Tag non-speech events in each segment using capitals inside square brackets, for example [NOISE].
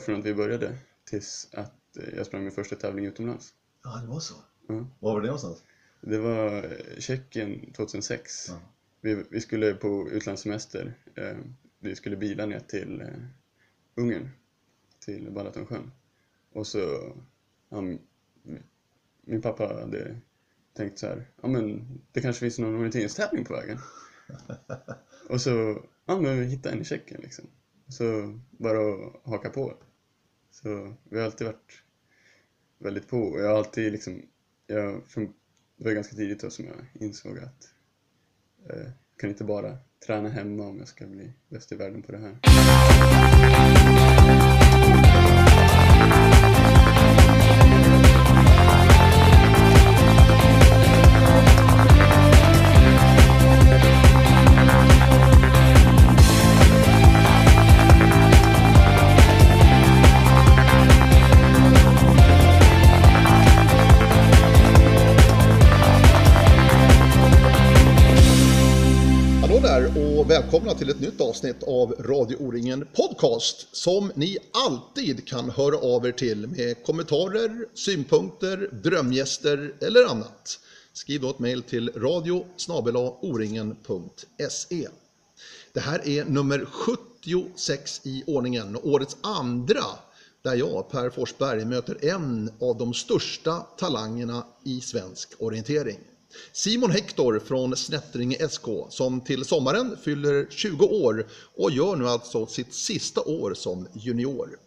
från att vi började tills att eh, jag sprang min första tävling utomlands. Ja, det var så. Ja. Var var det någonstans? Det var eh, Tjeckien 2006. Ja. Vi, vi skulle på utlandssemester. Eh, vi skulle bila ner till eh, Ungern, till Balatonsjön. Och så, min- min pappa hade tänkt så här, ja men det kanske finns någon orienteringstävling på vägen. [LAUGHS] Och så, ja men vi hittade en i Tjeckien liksom. Så bara att haka på. Så vi har alltid varit väldigt på. Och jag har alltid liksom, jag, från, det var ganska tidigt då som jag insåg att eh, jag kan inte bara träna hemma om jag ska bli bäst i världen på det här. Välkomna till ett nytt avsnitt av Radio O-ringen Podcast som ni alltid kan höra av er till med kommentarer, synpunkter, drömgäster eller annat. Skriv då ett mejl till radio oringen.se. Det här är nummer 76 i ordningen och årets andra där jag, Per Forsberg, möter en av de största talangerna i svensk orientering. Simon Hector från Snättringe SK som till sommaren fyller 20 år och gör nu alltså sitt sista år som junior.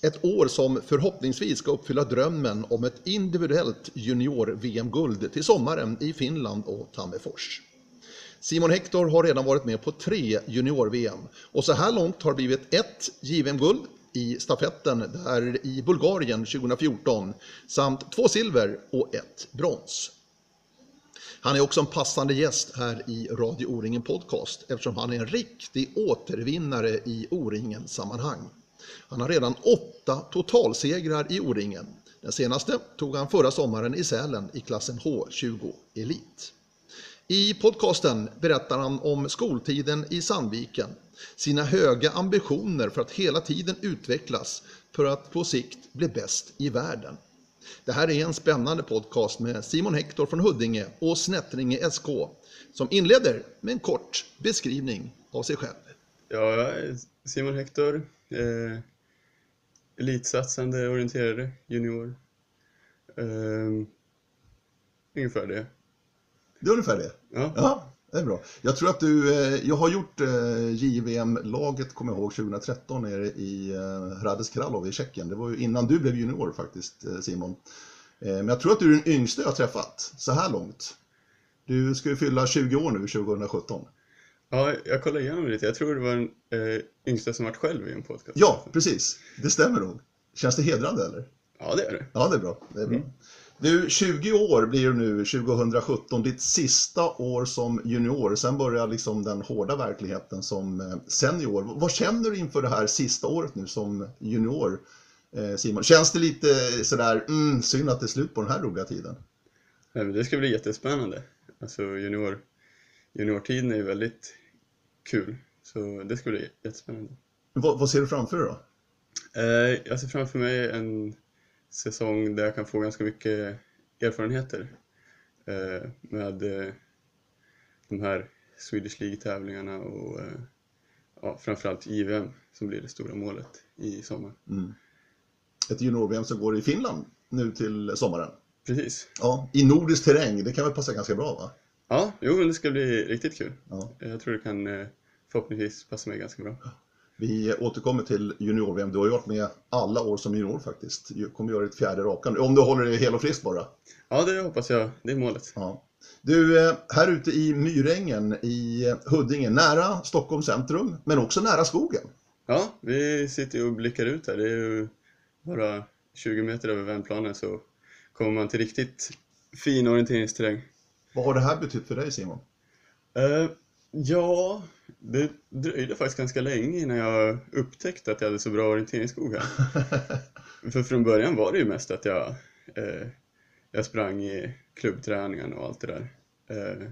Ett år som förhoppningsvis ska uppfylla drömmen om ett individuellt junior-VM-guld till sommaren i Finland och Tammerfors. Simon Hector har redan varit med på tre junior-VM och så här långt har det blivit ett JVM-guld i stafetten där i Bulgarien 2014 samt två silver och ett brons. Han är också en passande gäst här i Radio O-ringen Podcast eftersom han är en riktig återvinnare i O-ringen-sammanhang. Han har redan åtta totalsegrar i O-ringen. Den senaste tog han förra sommaren i Sälen i klassen H20 Elit. I podcasten berättar han om skoltiden i Sandviken, sina höga ambitioner för att hela tiden utvecklas för att på sikt bli bäst i världen. Det här är en spännande podcast med Simon Hector från Huddinge och Snättringe SK som inleder med en kort beskrivning av sig själv. Ja, Simon Hector, eh, elitsatsande orienterare, junior. Eh, ungefär det. Det är ungefär det. Ja, Ja, det är bra. Jag tror att du, eh, jag har gjort eh, JVM-laget, kommer jag ihåg, 2013 nere i eh, Hradec Kralov i Tjeckien. Det var ju innan du blev junior faktiskt, Simon. Men jag tror att du är den yngste jag har träffat så här långt. Du ska ju fylla 20 år nu, 2017. ja jag kollade igenom det lite. Jag tror det var den yngsta som varit själv i en podcast. Ja, precis. Det stämmer nog. Känns det hedrande eller? Ja, det är det. Ja, det är bra. Det är bra. Du, 20 år blir du nu 2017, ditt sista år som junior. Sen börjar liksom den hårda verkligheten som eh, senior. Vad känner du inför det här sista året nu som junior, eh, Simon? Känns det lite sådär, mm, synd att det är slut på den här roliga tiden? Nej, men det ska bli jättespännande. Alltså junior, juniortiden är ju väldigt kul. Så det ska bli jättespännande. Vad, vad ser du framför dig då? Eh, jag ser framför mig en säsong där jag kan få ganska mycket erfarenheter eh, med eh, de här Swedish League-tävlingarna och eh, ja, framförallt JVM som blir det stora målet i sommar. Ett junior-VM som går i Finland nu till sommaren. Precis. Ja, i nordisk terräng, det kan väl passa ganska bra va? Ja, jo, men det ska bli riktigt kul. Ja. Jag tror det kan förhoppningsvis passa mig ganska bra. Vi återkommer till junior-VM. Du har ju varit med alla år som junior faktiskt. Du kommer göra ett fjärde raka om du håller dig hel och frisk bara. Ja, det hoppas jag. Det är målet. Ja. Du, eh, här ute i Myrängen i Huddinge, nära Stockholms centrum, men också nära skogen. Ja, vi sitter och blickar ut här. Det är ju bara 20 meter över vändplanen så kommer man till riktigt fin orienteringsterräng. Vad har det här betytt för dig Simon? Ja, det dröjde faktiskt ganska länge innan jag upptäckte att jag hade så bra orienteringsskog här. [LAUGHS] För från början var det ju mest att jag, eh, jag sprang i klubbträningen och allt det där. Eh,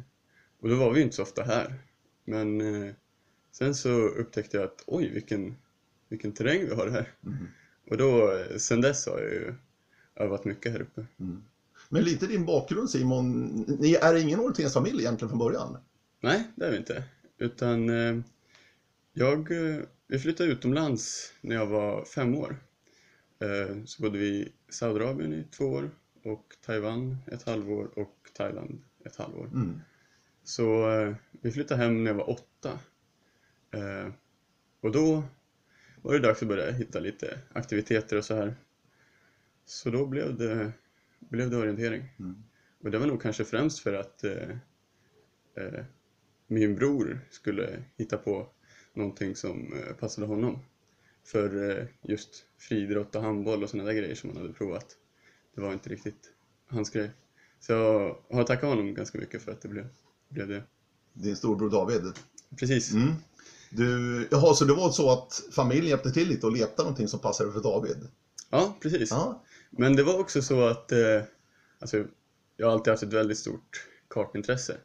och då var vi ju inte så ofta här. Men eh, sen så upptäckte jag att oj, vilken, vilken terräng vi har här. Och då, eh, sen dess har jag ju övat mycket här uppe. Men lite din bakgrund Simon, ni är ingen orienteringsfamilj egentligen från början? Nej, det är vi inte. Utan eh, jag, eh, vi flyttade utomlands när jag var fem år. Eh, så bodde vi i Saudiarabien i två år och Taiwan ett halvår och Thailand ett halvår. Mm. Så eh, vi flyttade hem när jag var åtta. Eh, och då var det dags att börja hitta lite aktiviteter och så här. Så då blev det, blev det orientering. Mm. Och det var nog kanske främst för att eh, eh, min bror skulle hitta på någonting som eh, passade honom. För eh, just friidrott och handboll och sådana där grejer som han hade provat. Det var inte riktigt hans grej. Så jag har tackat honom ganska mycket för att det blev, blev det. Din storbror David? Precis. Mm. Du, jaha, så det var så att familjen hjälpte till lite och letade någonting som passade för David? Ja, precis. Ja. Men det var också så att eh, alltså, jag har alltid haft ett väldigt stort kartintresse.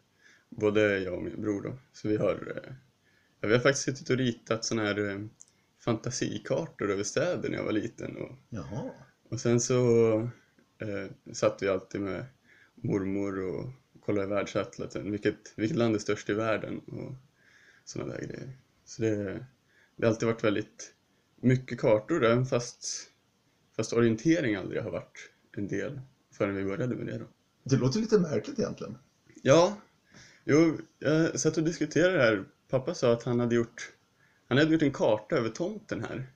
Både jag och min bror då. Så vi har, eh, ja, vi har faktiskt suttit och ritat sådana här eh, fantasikartor över städer när jag var liten. Och, Jaha. och sen så eh, satt vi alltid med mormor och kollade i världsatlasen. Vilket, vilket land är störst i världen? Och sådana där grejer. Så det, det har alltid varit väldigt mycket kartor även fast, fast orientering aldrig har varit en del förrän vi började med det då. Det låter lite märkligt egentligen. Ja, jo, jag satt och diskuterade det här. Pappa sa att han hade gjort, han hade gjort en karta över tomten här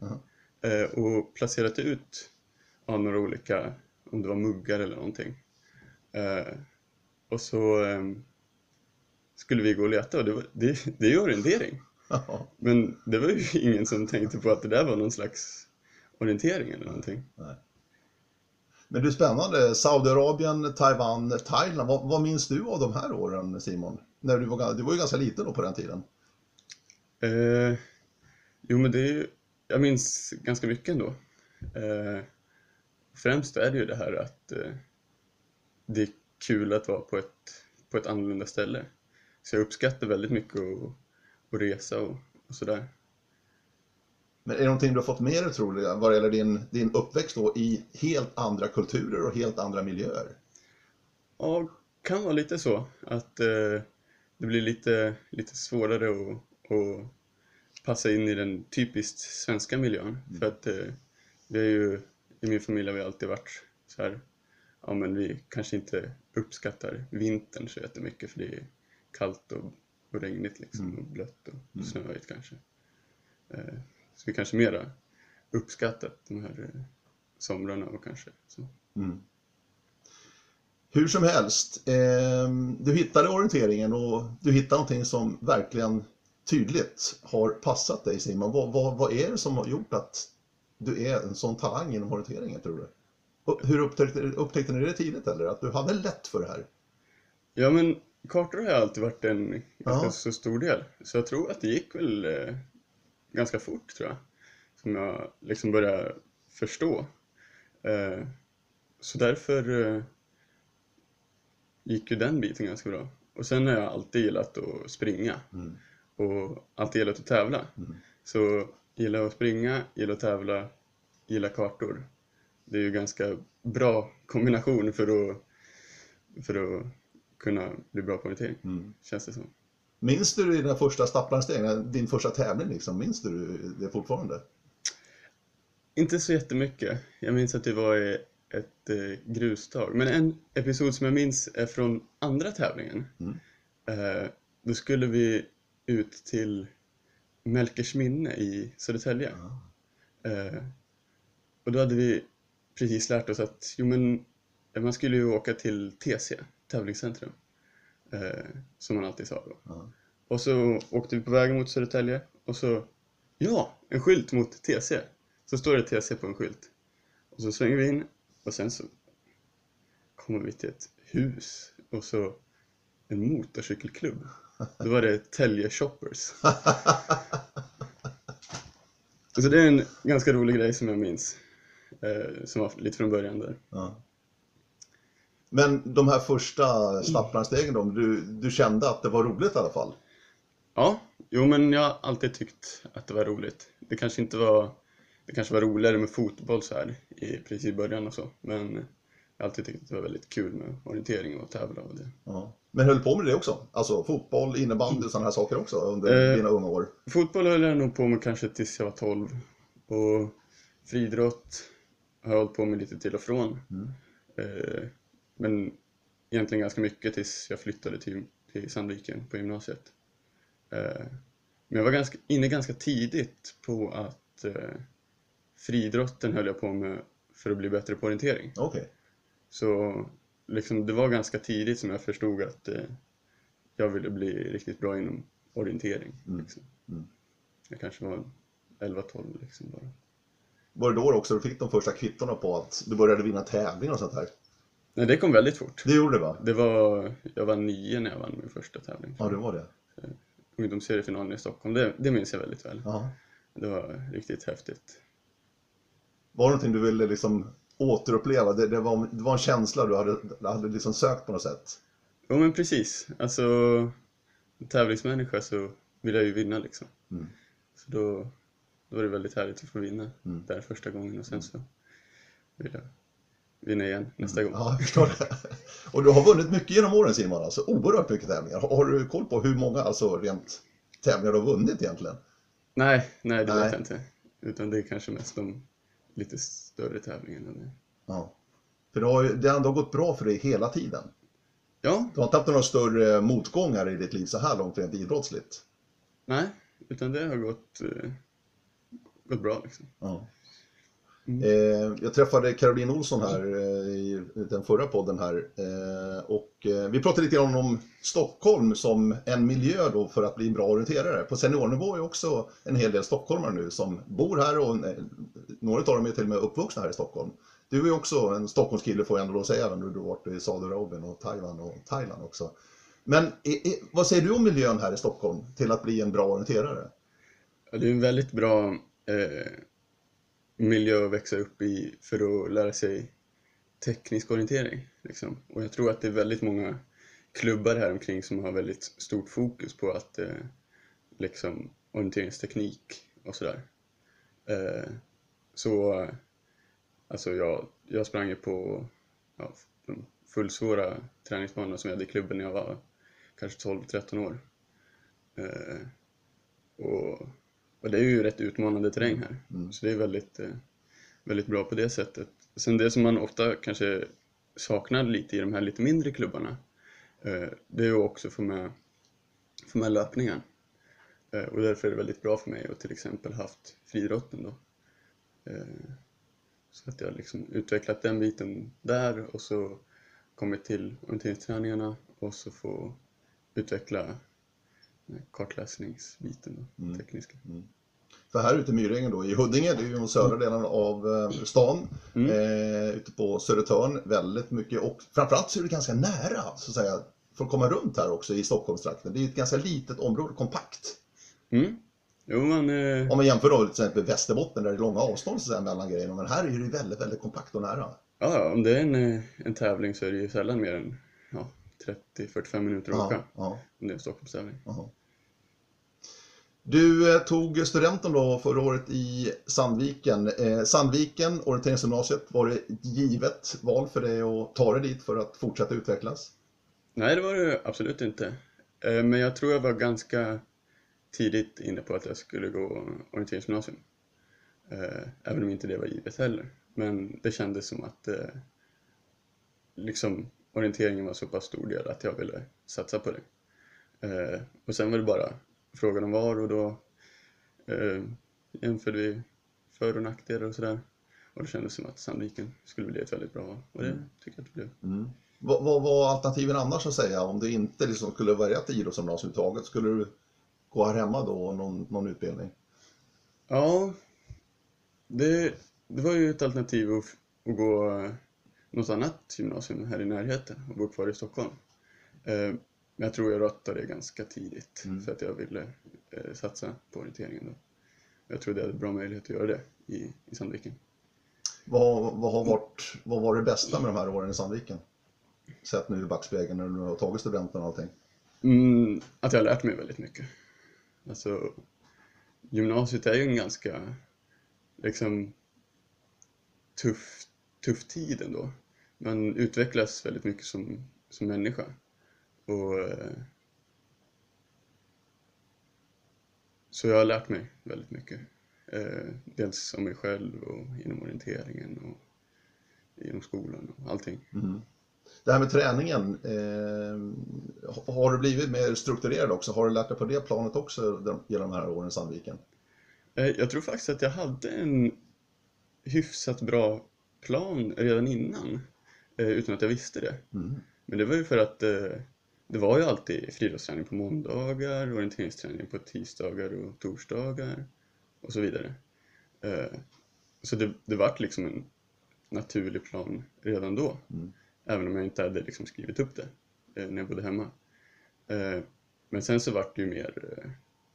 eh, och placerat ut ja, några olika, om det var muggar eller någonting. Eh, och så eh, skulle vi gå och leta och det, var, det, det är ju orientering. Jaha. Men det var ju [LAUGHS] ingen som tänkte på att det där var någon slags orientering eller någonting. Nej. Men du, spännande. Saudiarabien, Taiwan, Thailand. Vad, vad minns du av de här åren, Simon? När du, var, du var ju ganska liten då på den tiden. Eh, jo, men det är ju, jag minns ganska mycket ändå. Eh, främst är det ju det här att eh, det är kul att vara på ett, på ett annorlunda ställe. Så jag uppskattar väldigt mycket att, att resa och, och sådär. Men är det någonting du har fått med dig, tror du, vad det gäller din, din uppväxt då i helt andra kulturer och helt andra miljöer? Ja, kan vara lite så att eh, det blir lite, lite svårare att, att passa in i den typiskt svenska miljön. För att eh, vi är ju, i min familj har vi alltid varit så här, ja men vi kanske inte uppskattar vintern så jättemycket för det är kallt och, och regnigt liksom och blött och snöigt kanske. Eh, så vi kanske mera uppskattat de här eh, somrarna och kanske så. Mm. Hur som helst, eh, du hittade orienteringen och du hittade någonting som verkligen tydligt har passat dig Simon. Vad, vad, vad är det som har gjort att du är en sån talang inom orienteringen tror du? Och hur upptäckte, upptäckte ni det tidigt eller? Att du hade lätt för det här? Ja men kartor har alltid varit en ganska så stor del. Så jag tror att det gick väl eh, ganska fort tror jag. Som jag liksom började förstå. Eh, så därför eh, gick ju den biten ganska bra. Och sen har jag alltid gillat att springa. Mm. Och alltid gillat att tävla. Mm. Så gillar att springa, gillar att tävla, gillar kartor. Det är ju ganska bra kombination för att, för att kunna bli bra på orientering, Mm. känns det som. Minns du dina första staplarsteg, din första tävling liksom? Minns du det fortfarande? Inte så jättemycket. Jag minns att det var ett eh, grustag. Men en episod som jag minns är från andra tävlingen. Mm. Eh, då skulle vi ut till Melkersminne i Södertälje. Eh, och då hade vi precis lärt oss att jo, men, man skulle ju åka till TC, tävlingscentrum. Eh, som man alltid sa då. Ja. Och så åkte vi på vägen mot Södertälje och så, ja, en skylt mot TC. Så står det TC på en skylt. Och så svänger vi in och sen så kommer vi till ett hus och så en motorcykelklubb. Då var det Tälje Shoppers. [LAUGHS] Så det är en ganska rolig grej som jag minns. Eh, som var lite från början där. Ja. Men de här första staplarstegen då, du, du kände att det var roligt i alla fall? Ja, jo men jag har alltid tyckt att det var roligt. Det kanske inte var, det kanske var roligare med fotboll så här i precis i början och så. Men jag har alltid tyckt att det var väldigt kul med orientering och tävla och det. Ja. Men höll på med det också? Alltså fotboll, innebandy och sådana här saker också under Eh. dina unga år? Fotboll höll jag nog på med kanske tills jag var 12. Och friidrott har jag hållit på med lite till och från. Mm. Eh, men egentligen ganska mycket tills jag flyttade till, till Sandviken på gymnasiet. Eh, men jag var ganska, inne ganska tidigt på att eh, friidrotten höll jag på med för att bli bättre på orientering. Okej. Så liksom, det var ganska tidigt som jag förstod att eh, jag ville bli riktigt bra inom orientering. Mm. Liksom. Mm. Jag kanske var 11-12 liksom bara. Var det då också du fick de första kvittona på att du började vinna tävlingar och sånt här? Nej, det kom väldigt fort. Det gjorde det va? Det var, jag var nio när jag vann min första tävling. Ja, det var det. Ungdomsserifinalen i Stockholm, det, det minns jag väldigt väl. Ja. Det var riktigt häftigt. Var det någonting du ville liksom återuppleva? Det, det, var, det var en känsla du hade, hade liksom sökt på något sätt? Jo men precis, alltså tävlingsmänniska så vill jag ju vinna liksom. Mm. Så då, då var det väldigt härligt att få vinna Mm. där första gången och sen så vill jag vinna igen nästa gång. Ja, jag förstår det. Och du har vunnit mycket genom åren Simon, alltså oerhört mycket tävlingar. Har, du koll på hur många alltså, rent tävlingar du har vunnit egentligen? Nej, nej det Nej. vet jag inte. Utan det är kanske mest de lite större tävlingarna. Ja. För det har det har gått bra för dig hela tiden. Ja, Du har inte haft några större motgångar i ditt liv så här långt rent idrottsligt? nej, utan det har gått, eh, gått bra liksom. Ja. Mm. Eh, jag träffade Caroline Olsson här eh, i den förra podden här eh, och eh, vi pratade lite grann om Stockholm som en miljö då för att bli en bra orienterare. På seniornivå är också en hel del stockholmare nu som bor här och eh, några av dem är till och med uppvuxna här i Stockholm. Du är också en Stockholmskille får jag ändå då säga, även om du har varit i Saudiarabien och Taiwan och Thailand också. Men vad säger du om miljön här i Stockholm till att bli en bra orienterare? Ja, det är en väldigt bra eh, miljö att växa upp i för att lära sig teknisk orientering. Liksom. Och jag tror att det är väldigt många klubbar här omkring som har väldigt stort fokus på att eh, liksom orienteringsteknik och sådär. Eh, så alltså jag, jag sprang ju på ja, de fullsvåra träningsbanorna som jag hade i klubben när jag var kanske 12-13 år. Eh, och, och det är ju rätt utmanande terräng här. Mm. Så det är väldigt, eh, väldigt bra på det sättet. Sen det som man ofta kanske saknar lite i de här lite mindre klubbarna, eh, det är ju också att få med, få med löpningen. Eh, och därför är det väldigt bra för mig att till exempel haft friidrotten då. Så att jag liksom utvecklat den biten där och så kommit till orienteringsträningarna och så få utveckla kartläsningsbiten då, Mm. tekniska. För här ute i Myrängen då, i Huddinge, det är ju de södra delarna av eh, stan. Mm. Eh, ute på Södertörn, väldigt mycket och framförallt så är det ganska nära så att säga för att komma runt här också i Stockholmstrakten. Det är ju ett ganska litet område, kompakt. Mm. Jo, man, eh, Om man jämför då till exempel Västerbotten där det är långa avstånd så att säga, mellan grejerna. Men här är det väldigt, väldigt kompakt och nära. ja, om det är en, eh, en tävling så är det ju sällan mer än ja, 30-45 minuter att åka. Ja, ja, Om det är en Stockholmstävling. ja. Du eh, tog studenten då förra året i Sandviken. Eh, Sandviken, orienteringsgymnasiet, var det ett givet val för dig att ta dig dit för att fortsätta utvecklas? Nej, det var det absolut inte. Eh, Men jag tror jag var ganska tidigt inne på att jag skulle gå orienteringsgymnasium. Eh, Även om inte det var givet heller. Men det kändes som att eh, liksom orienteringen var så pass stor del att jag ville satsa på det. Eh, Och sen var det bara frågan om var och då eh, jämförde vi för och nackdelar och sådär. Och det kändes som att Sandviken skulle bli ett väldigt bra val. Och det tycker jag att det blev. Mm. Vad, vad var alternativen annars att säga? Om du inte liksom skulle välja ett idrottsgymnasium överhuvudtaget, skulle du gå här hemma då och någon, någon utbildning? Ja, det, det var ju ett alternativ att, att gå eh, något annat gymnasium här i närheten och bo kvar i Stockholm. Men jag tror jag rattade det ganska tidigt Mm. för att jag ville eh, satsa på orienteringen då. Jag trodde jag hade bra möjlighet att göra det i, i Sandviken. Vad, vad, har varit, vad var det bästa med de här åren i Sandviken? Sett nu i backspegeln när du har tagit studenten och allting. Mm, att jag har lärt mig väldigt mycket. Alltså, gymnasiet är ju en ganska liksom tuff, tuff tid ändå. Man utvecklas väldigt mycket som, som människa. Och, eh, så jag har lärt mig väldigt mycket. Eh, dels om mig själv och inom orienteringen och inom skolan och allting. Mm. Det här med träningen, eh, har du blivit mer strukturerad också? Har du lärt dig på det planet också genom de här åren i Sandviken? Eh, jag tror faktiskt att jag hade en hyfsat bra plan redan innan, utan att jag visste det. Mm. Men det var ju för att eh, det var ju alltid friidrottsträning på måndagar, orienteringsträning på tisdagar och torsdagar och så vidare. Eh, så det, det vart liksom en naturlig plan redan då. Mm. Även om jag inte hade liksom skrivit upp det eh, när jag bodde hemma. Eh, men sen så vart det ju mer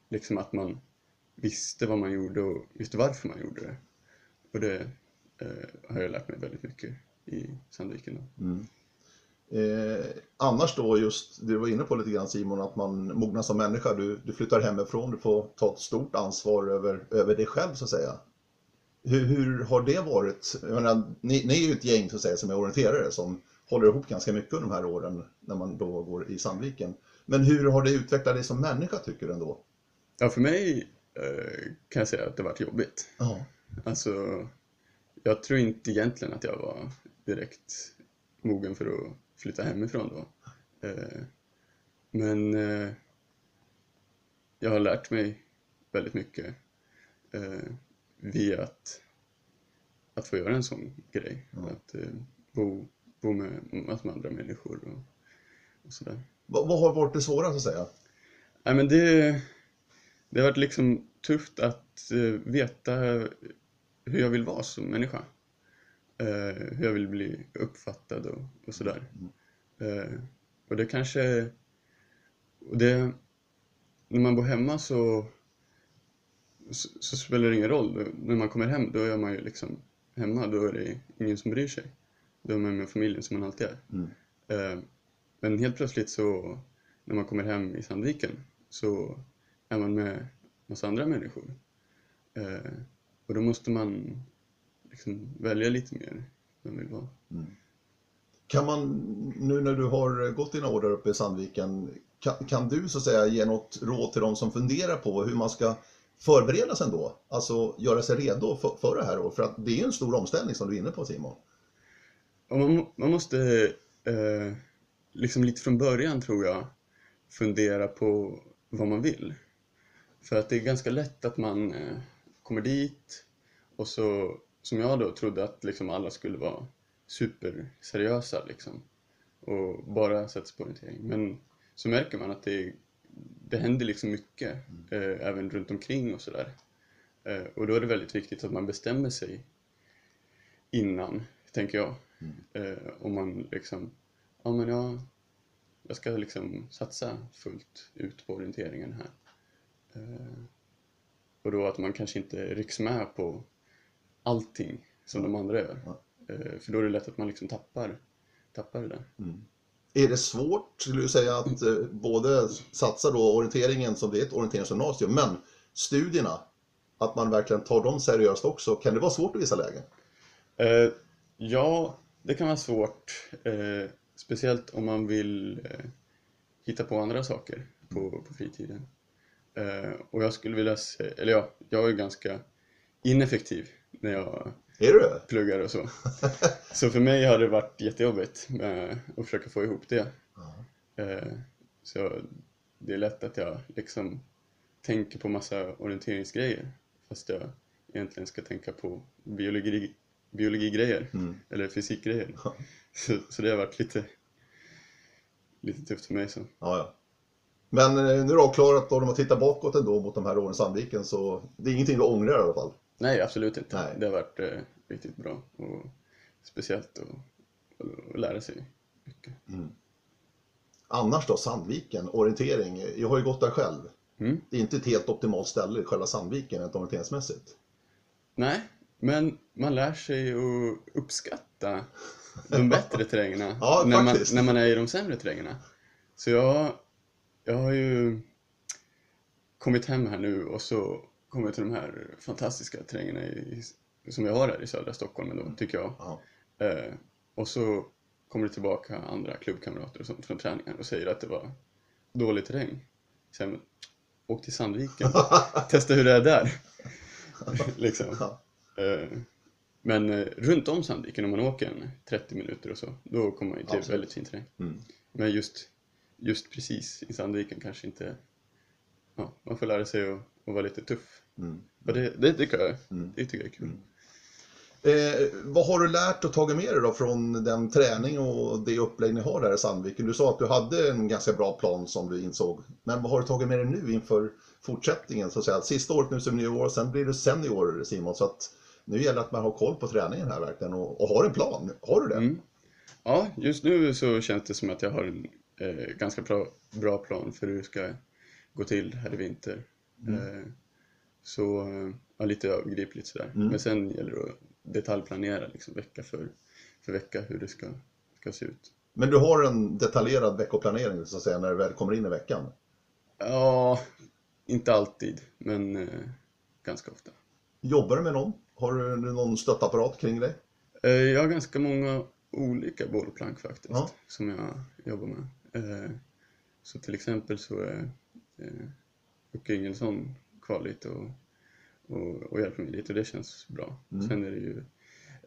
liksom att man visste vad man gjorde och visste varför man gjorde det. Och det har jag lärt mig väldigt mycket i Sandviken. Då. Mm. Eh, annars då just, du var inne på lite grann Simon, att man mognar som människa. Du, du flyttar hemifrån, du får ta ett stort ansvar över, över dig själv så att säga. Hur, hur har det varit? Menar, ni, ni är ju ett gäng så att säga som är orienterare som håller ihop ganska mycket under de här åren när man då går i Sandviken. Men hur har det utvecklat dig som människa tycker du ändå? Ja, för mig eh, kan jag säga att det varit jobbigt. Ja. Alltså, jag tror inte egentligen att jag var direkt mogen för att flytta hemifrån då. Eh, men eh, jag har lärt mig väldigt mycket eh, via att, att få göra en sån grej. Ja. Att bo, bo med med andra människor och, och sådär. Vad, vad har varit det svåra så att säga? Nej, men det, det har varit liksom tufft att veta hur jag vill vara som människa. Eh, hur jag vill bli uppfattad och, och sådär. Eh, och det kanske... Och det, när man bor hemma så, så, så spelar det ingen roll. När man kommer hem, då är man ju liksom hemma. Då är det ingen som bryr sig. Då är man med familjen som man alltid är. Mm. Eh, men helt plötsligt så, när man kommer hem i Sandviken, så är man med massa andra människor. Och då måste man liksom välja lite mer vem vill vara. Kan man, nu när du har gått dina år där uppe i Sandviken, kan, kan du så att säga ge något råd till de som funderar på hur man ska förbereda sig ändå? Alltså göra sig redo för, för det här då? För att det är en stor omställning som du är inne på Simon. Och man, man måste eh, liksom lite från början tror jag fundera på vad man vill. För att det är ganska lätt att man eh, kommer dit och så, som jag då trodde att liksom alla skulle vara superseriösa liksom och bara sätta sig på orientering. Men så märker man att det, det händer liksom mycket eh, även runt omkring och sådär. Eh, och då är det väldigt viktigt att man bestämmer sig innan, tänker jag. Eh, om man liksom, ja men jag, jag ska liksom satsa fullt ut på orienteringen här. Eh, och då att man kanske inte rycks med på allting som de andra gör. Ja. Eh, för då är det lätt att man liksom tappar, tappar det där. Är det svårt, skulle du säga, att eh, både satsa då orienteringen som det är ett orienteringsgymnasium, men studierna, att man verkligen tar dem seriöst också. Kan det vara svårt i vissa lägen? Eh, ja, det kan vara svårt. Eh, speciellt om man vill eh, hitta på andra saker på, på fritiden. Eh, och jag skulle vilja säga, eller ja, jag är ganska ineffektiv när jag Är du pluggar och så. [LAUGHS] Så för mig har det varit jättejobbigt med att försöka få ihop det. Eh, så det är lätt att jag liksom tänker på massa orienteringsgrejer fast jag egentligen ska tänka på biologi, biologigrejer Mm. eller fysikgrejer. Så, så det har varit lite, lite tufft för mig. Så. Ja, ja. Men eh, nu är det avklarat och om man tittar bakåt ändå mot de här åren i Sandviken så det är ingenting du ångrar i alla fall. Nej, absolut inte. Nej. Det har varit eh, riktigt bra och speciellt att, lära sig mycket. Annars då, Sandviken, orientering. Jag har ju gått där själv. Mm. Det är inte ett helt optimalt ställe, själva Sandviken, rent orienteringsmässigt. Nej, men man lär sig att uppskatta de bättre terrängerna [LAUGHS] Ja, när, man, när man är i de sämre terrängerna. Så jag, jag har ju kommit hem här nu och så kommer till de här fantastiska terrängerna i, som vi har här i södra Stockholm ändå, tycker jag. Ja. Eh, och så kommer det tillbaka andra klubbkamrater och sånt från träningen och säger att det var dålig terräng. Jag, men, åk till Sandviken, [LAUGHS] testa hur det är där. [LAUGHS] liksom. Eh, men eh, runt om Sandviken, om man åker en 30 minuter och så, då kommer man ju till Absolut. väldigt fin terräng. Mm. Men just, just precis i Sandviken kanske inte... Ja, man får lära sig att, att vara lite tuff. Mm. Och det, det, tycker jag, Mm. det tycker jag är kul. Eh, vad har du lärt och tagit med dig då från den träning och det upplägg ni har där i Sandviken? Du sa att du hade en ganska bra plan som du insåg. Men vad har du tagit med dig nu inför fortsättningen? Så att säga? Sista året nu som junior, sen blir du senior Simon. Så att nu gäller det att man har koll på träningen här verkligen och, och har en plan. Har du det? Mm. Ja, just nu så känns det som att jag har en eh, ganska bra, bra plan för hur det ska gå till här i vinter. Eh, så, eh, ja, lite övergripligt sådär. Mm. Men sen gäller det att detaljplanera liksom, vecka för, för vecka hur det ska, ska se ut. Men du har en detaljerad veckoplanering så att säga när du väl kommer in i veckan? Ja, inte alltid, men eh, ganska ofta. Jobbar du med någon? Har du någon stöttapparat kring dig? Eh, jag har ganska många olika bollplank faktiskt, Ja. som jag jobbar med. Eh, så till exempel så är eh, Jocke Ingelsson kvar lite och, och, och hjälper mig lite och det känns bra. Mm. Sen är det ju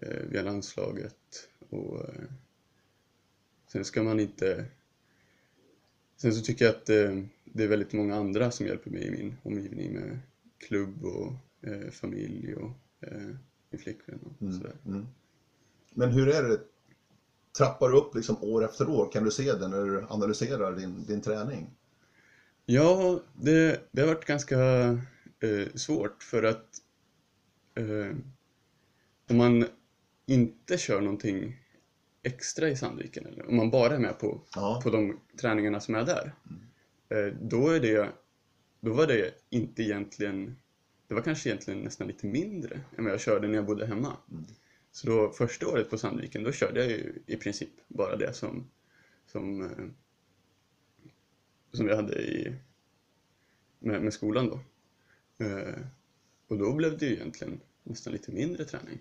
eh, via landslaget och eh, sen ska man inte... Sen så tycker jag att eh, det är väldigt många andra som hjälper mig i min omgivning med klubb och eh, familj och eh, min flickvän och sådär. Mm. Men hur är det? Trappar du upp liksom år efter år? Kan du se det när du analyserar din, din träning? Ja, det, det har varit ganska eh, svårt för att eh, om man inte kör någonting extra i Sandviken, eller om man bara är med på, Ja. på de träningarna som är där, eh, då är det, då var det inte egentligen, det var kanske egentligen nästan lite mindre än vad jag körde när jag bodde hemma. Så då första året på Sandviken, då körde jag ju i princip bara det som, som eh, som vi hade i, med, med skolan då. Eh, och då blev det ju egentligen nästan lite mindre träning.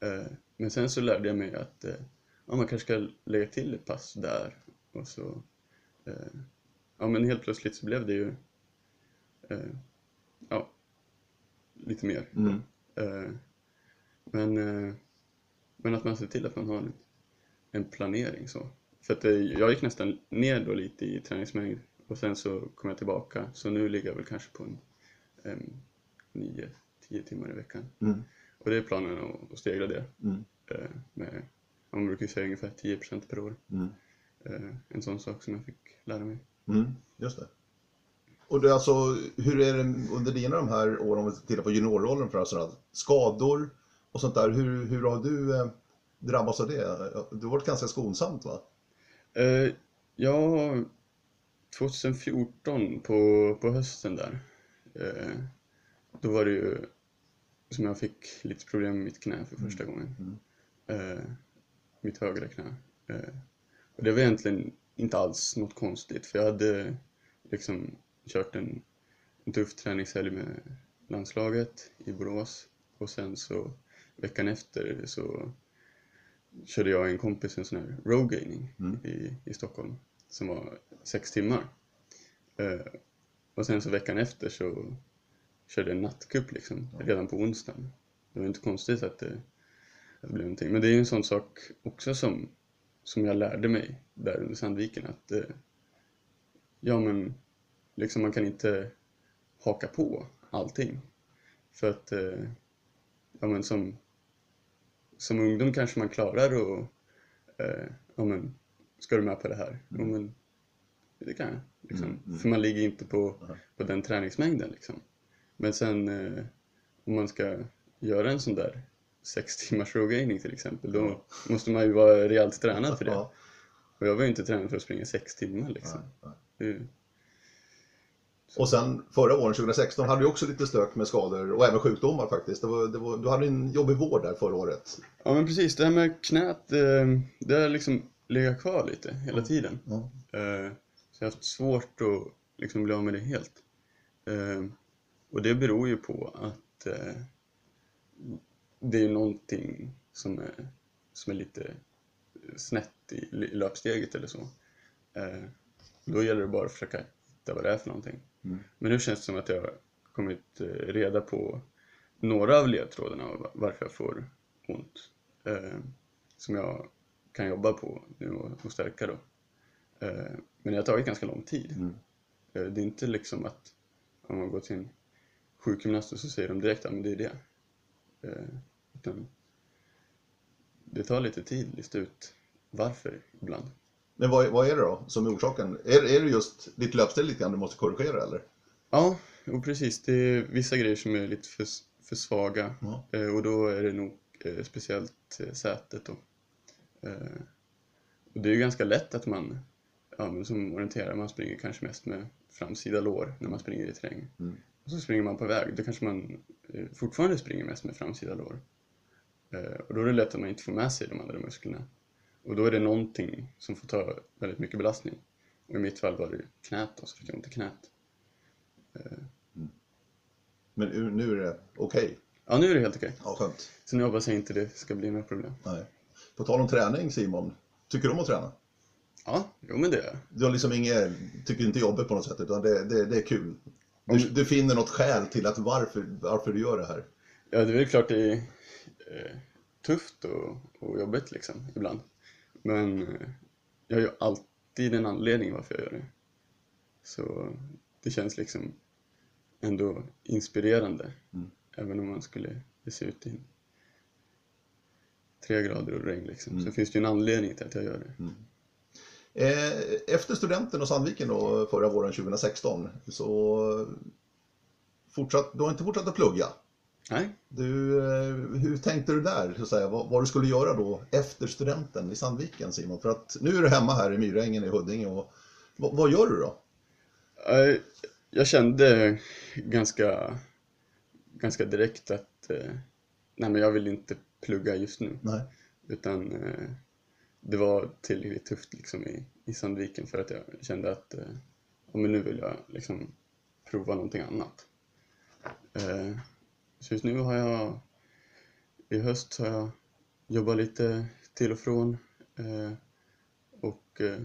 Eh, men sen så lärde jag mig att eh, ja, man kanske ska lägga till ett pass där och så eh, ja men helt plötsligt så blev det ju eh, ja, lite mer. Mm. Men, men att man ser till att man har en, en planering så. För att det, jag gick nästan ner då lite i träningsmängd och sen så kom jag tillbaka. Så nu ligger jag väl kanske på en, en 9-10 timmar i veckan. Mm. Och det är planen att, att stegra det. Mm. Eh, med, man brukar ju säga ungefär 10% per år. Mm. Eh, en sån sak som jag fick lära mig. Mm. Just det. Och det alltså, hur är det under dina de här åren, om vi tittar på juniorrollen för sådana skador och sånt där, hur, hur har du eh, drabbats av det? Du har varit ganska skonsamt va? Eh, ja, 2014 på, på hösten där, eh, då var det ju som jag fick lite problem med mitt knä för första gången. Eh, mitt högra knä. Eh, och det var egentligen inte alls något konstigt för jag hade liksom kört en, en tuff träningshelg med landslaget i Borås och sen så veckan efter så körde jag och en kompis en sån här road gaining i, i Stockholm som var sex timmar. Eh, och sen så veckan efter så körde jag en nattcup liksom, redan på onsdagen. Det var inte konstigt att det, att det blev någonting. Men det är ju en sån sak också som, som jag lärde mig där under Sandviken att eh, ja men liksom man kan inte haka på allting. För att eh, ja men som, som ungdom kanske man klarar och eh, ja men ska du med på det här? Ja men det kan jag. Liksom. För man ligger inte på, på den träningsmängden liksom. Men sen eh, om man ska göra en sån där sex timmars rowgaining till exempel, då måste man ju vara rejält tränad för det. Ja. Och jag var ju inte tränad för att springa sex timmar liksom. Nej, Det Och sen förra våren, 2016, hade du också lite stök med skador och även sjukdomar faktiskt. Det var, det var, du hade en jobbig vård där förra året. Ja men precis, det här med knät, eh, det har liksom legat kvar lite hela tiden. Ja. Eh, Så jag har haft svårt att liksom bli av med det helt. Eh, Och det beror ju på att det är någonting som är, som är lite snett i, löpsteget eller så. Då gäller det bara att försöka hitta vad det är för någonting. Mm. Men nu känns det som att jag har kommit eh, reda på några av ledtrådarna och varför jag får ont. Eh, som jag kan jobba på nu och, och stärka då. Eh, men det har tagit ganska lång tid. Mm. Eh, det är inte liksom att om man går till en sjukgymnast och så säger de direkt att det är det. Eh, utan det tar lite tid att lista ut varför ibland. Men vad, vad är det då som är orsaken? Är, är det just ditt löpstil lite grann du måste korrigera eller? Ja, och precis. Det är vissa grejer som är lite för, för svaga eh, och då är det nog eh, speciellt eh, sätet då. Och det är ju ganska lätt att man, ja men som orienterare, man springer kanske mest med framsida lår när man springer i terräng. Mm. Och så springer man på väg, då kanske man fortfarande springer mest med framsida lår. Och då är det lätt att man inte får med sig de andra musklerna. Och då är det någonting som får ta väldigt mycket belastning. Och i mitt fall var det knät då, så fick jag ont i knät. Men nu- är det okej? Ja, nu är det helt okej. Ja, skönt. Så nu hoppas jag inte det ska bli några problem. Nej. På tal om träning Simon, tycker du om att träna? Ja, jo men det är jag. Du har liksom inget, tycker inte jobbet på något sätt utan det, det, det är kul. Du, du finner något skäl till att varför, varför du gör det här. Ja, det är väl klart det är eh, tufft och, och jobbigt liksom, ibland. Men eh, jag har ju alltid en anledning varför jag gör det. Så det känns liksom ändå inspirerande. Mm. Även om man skulle ge sig ut i tre grader och regn liksom. Mm. Så finns det ju en anledning till att jag gör det. Eh, Efter studenten och Sandviken då, förra våren 2016 så fortsatt, du har inte fortsatt att plugga. Nej, Du, eh, hur tänkte du där? Så att säga, vad, vad du skulle göra då efter studenten i Sandviken Simon? För att nu är du hemma här i Myrängen i Huddinge och vad, vad gör du då? Eh, Jag kände ganska, ganska direkt att eh, nej men jag vill inte plugga just nu. Nej. Utan det var tillräckligt tufft liksom i, i Sandviken för att jag kände att men nu vill jag liksom prova någonting annat. Så just nu har jag, i höst har jag jobbat lite till och från eh, och eh,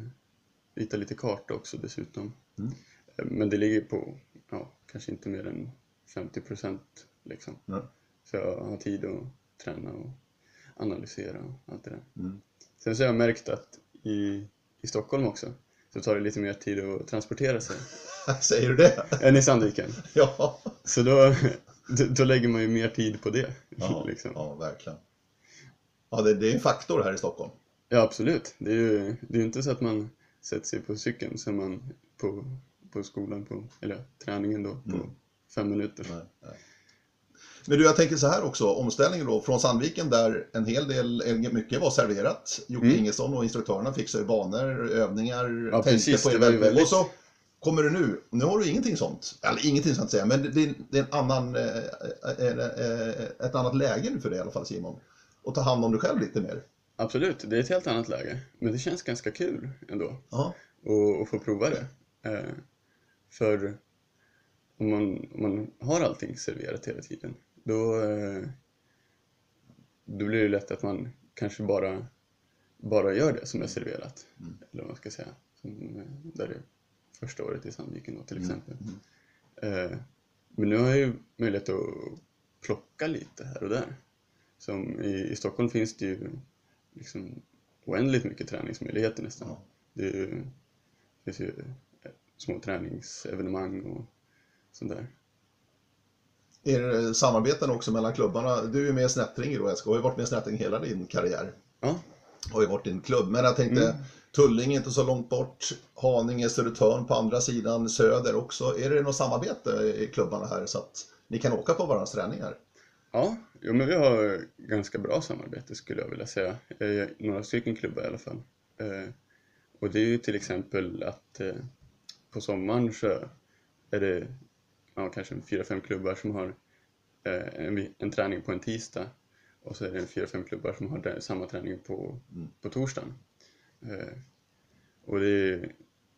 ritat lite karta också dessutom. Mm. Eh, Men det ligger på, ja, kanske inte mer än 50 procent liksom. Nej. Så jag har tid att träna och analysera och allt det där. Mm. Sen så har jag märkt att i, i Stockholm också så tar det lite mer tid att transportera sig [LAUGHS] Säger du det? än i Sandviken. [LAUGHS] Ja. Så då, då, då lägger man ju mer tid på det. Ja, liksom. ja. ja verkligen. Ja, det, det är en faktor här i Stockholm. absolut. Det är ju det är inte så att man sätter sig på cykeln så man på, på skolan, på, eller träningen då, på Mm. fem minuter. Nej, nej. Men du, jag tänker så här också, omställningen då från Sandviken där en hel del, mycket var serverat. Jocke Mm. Ingesson och instruktörerna fixade ju banor, övningar, Ja, tänkte precis, på event. väldigt- Och så kommer du nu, nu har du ingenting sånt. Eller ingenting sånt säga, men det, är- det är en annan, eh, eh, eh, ett annat läge nu för dig i alla fall Simon. Och ta hand om dig själv lite mer. Absolut, det är ett helt annat läge. Men det känns ganska kul ändå. Ja, och, och få prova det. För om man, om man har allting serverat hela tiden, då, då blir det lätt att man kanske bara, bara gör det som är serverat. Mm. Eller vad man ska säga. Som, där det första året i Sandviken då, till Mm. exempel. Eh, men nu har jag ju möjlighet att plocka lite här och där. Som i, i Stockholm finns det ju liksom oändligt mycket träningsmöjligheter nästan. Ja. Det, ju, det finns ju eh, små träningsevenemang och sånt där. är det samarbeten också mellan klubbarna? Du är med i Snättring då, Esko, har ju varit med i Snättring hela din karriär. Ja, har ju varit din klubb. Men jag tänkte, Mm. Tullinge är inte så långt bort, Haninge, Södertörn på andra sidan, Söder också. Är det något samarbete i klubbarna här så att ni kan åka på varandras träningar? ja jo, men vi har ganska bra samarbete skulle jag vilja säga. Eh, några stycken klubbar i alla fall. Eh, och det är ju till exempel att eh, på sommaren så är det ja, kanske fyra, fem klubbar som har en, en träning på en tisdag och så är det fyra, fem klubbar som har samma träning på, Mm. på torsdagen. Eh, och det är,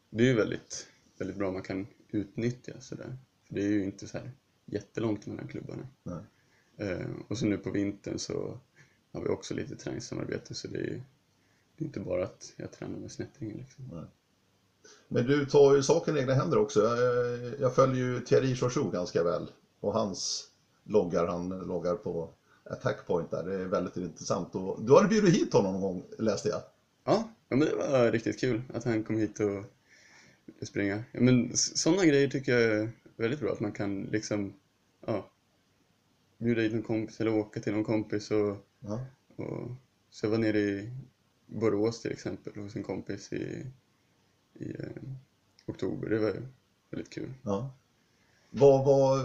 det är ju väldigt, väldigt bra man kan utnyttja sådär. För det är ju inte så här jättelångt mellan klubbarna. Eh, och så nu på vintern så har vi också lite träningssamarbete så det är, det är inte bara att jag tränar med Snättringen. Liksom. Men du tar ju saken i egna händer också. Jag, jag följer ju Thierry Chouchou ganska väl och hans loggar, han loggar på Attack Point där. Det är väldigt intressant. Och du hade bjudit hit honom någon gång läste jag. Ja, ja men det var riktigt kul att han kom hit och ville springa. Ja, men sådana grejer tycker jag är väldigt bra, att man kan liksom ja, bjuda hit någon kompis eller åka till någon kompis och, Ja. och så jag var nere i Borås till exempel hos en kompis i, i eh, oktober. Det var väldigt kul. Ja. Vad, vad,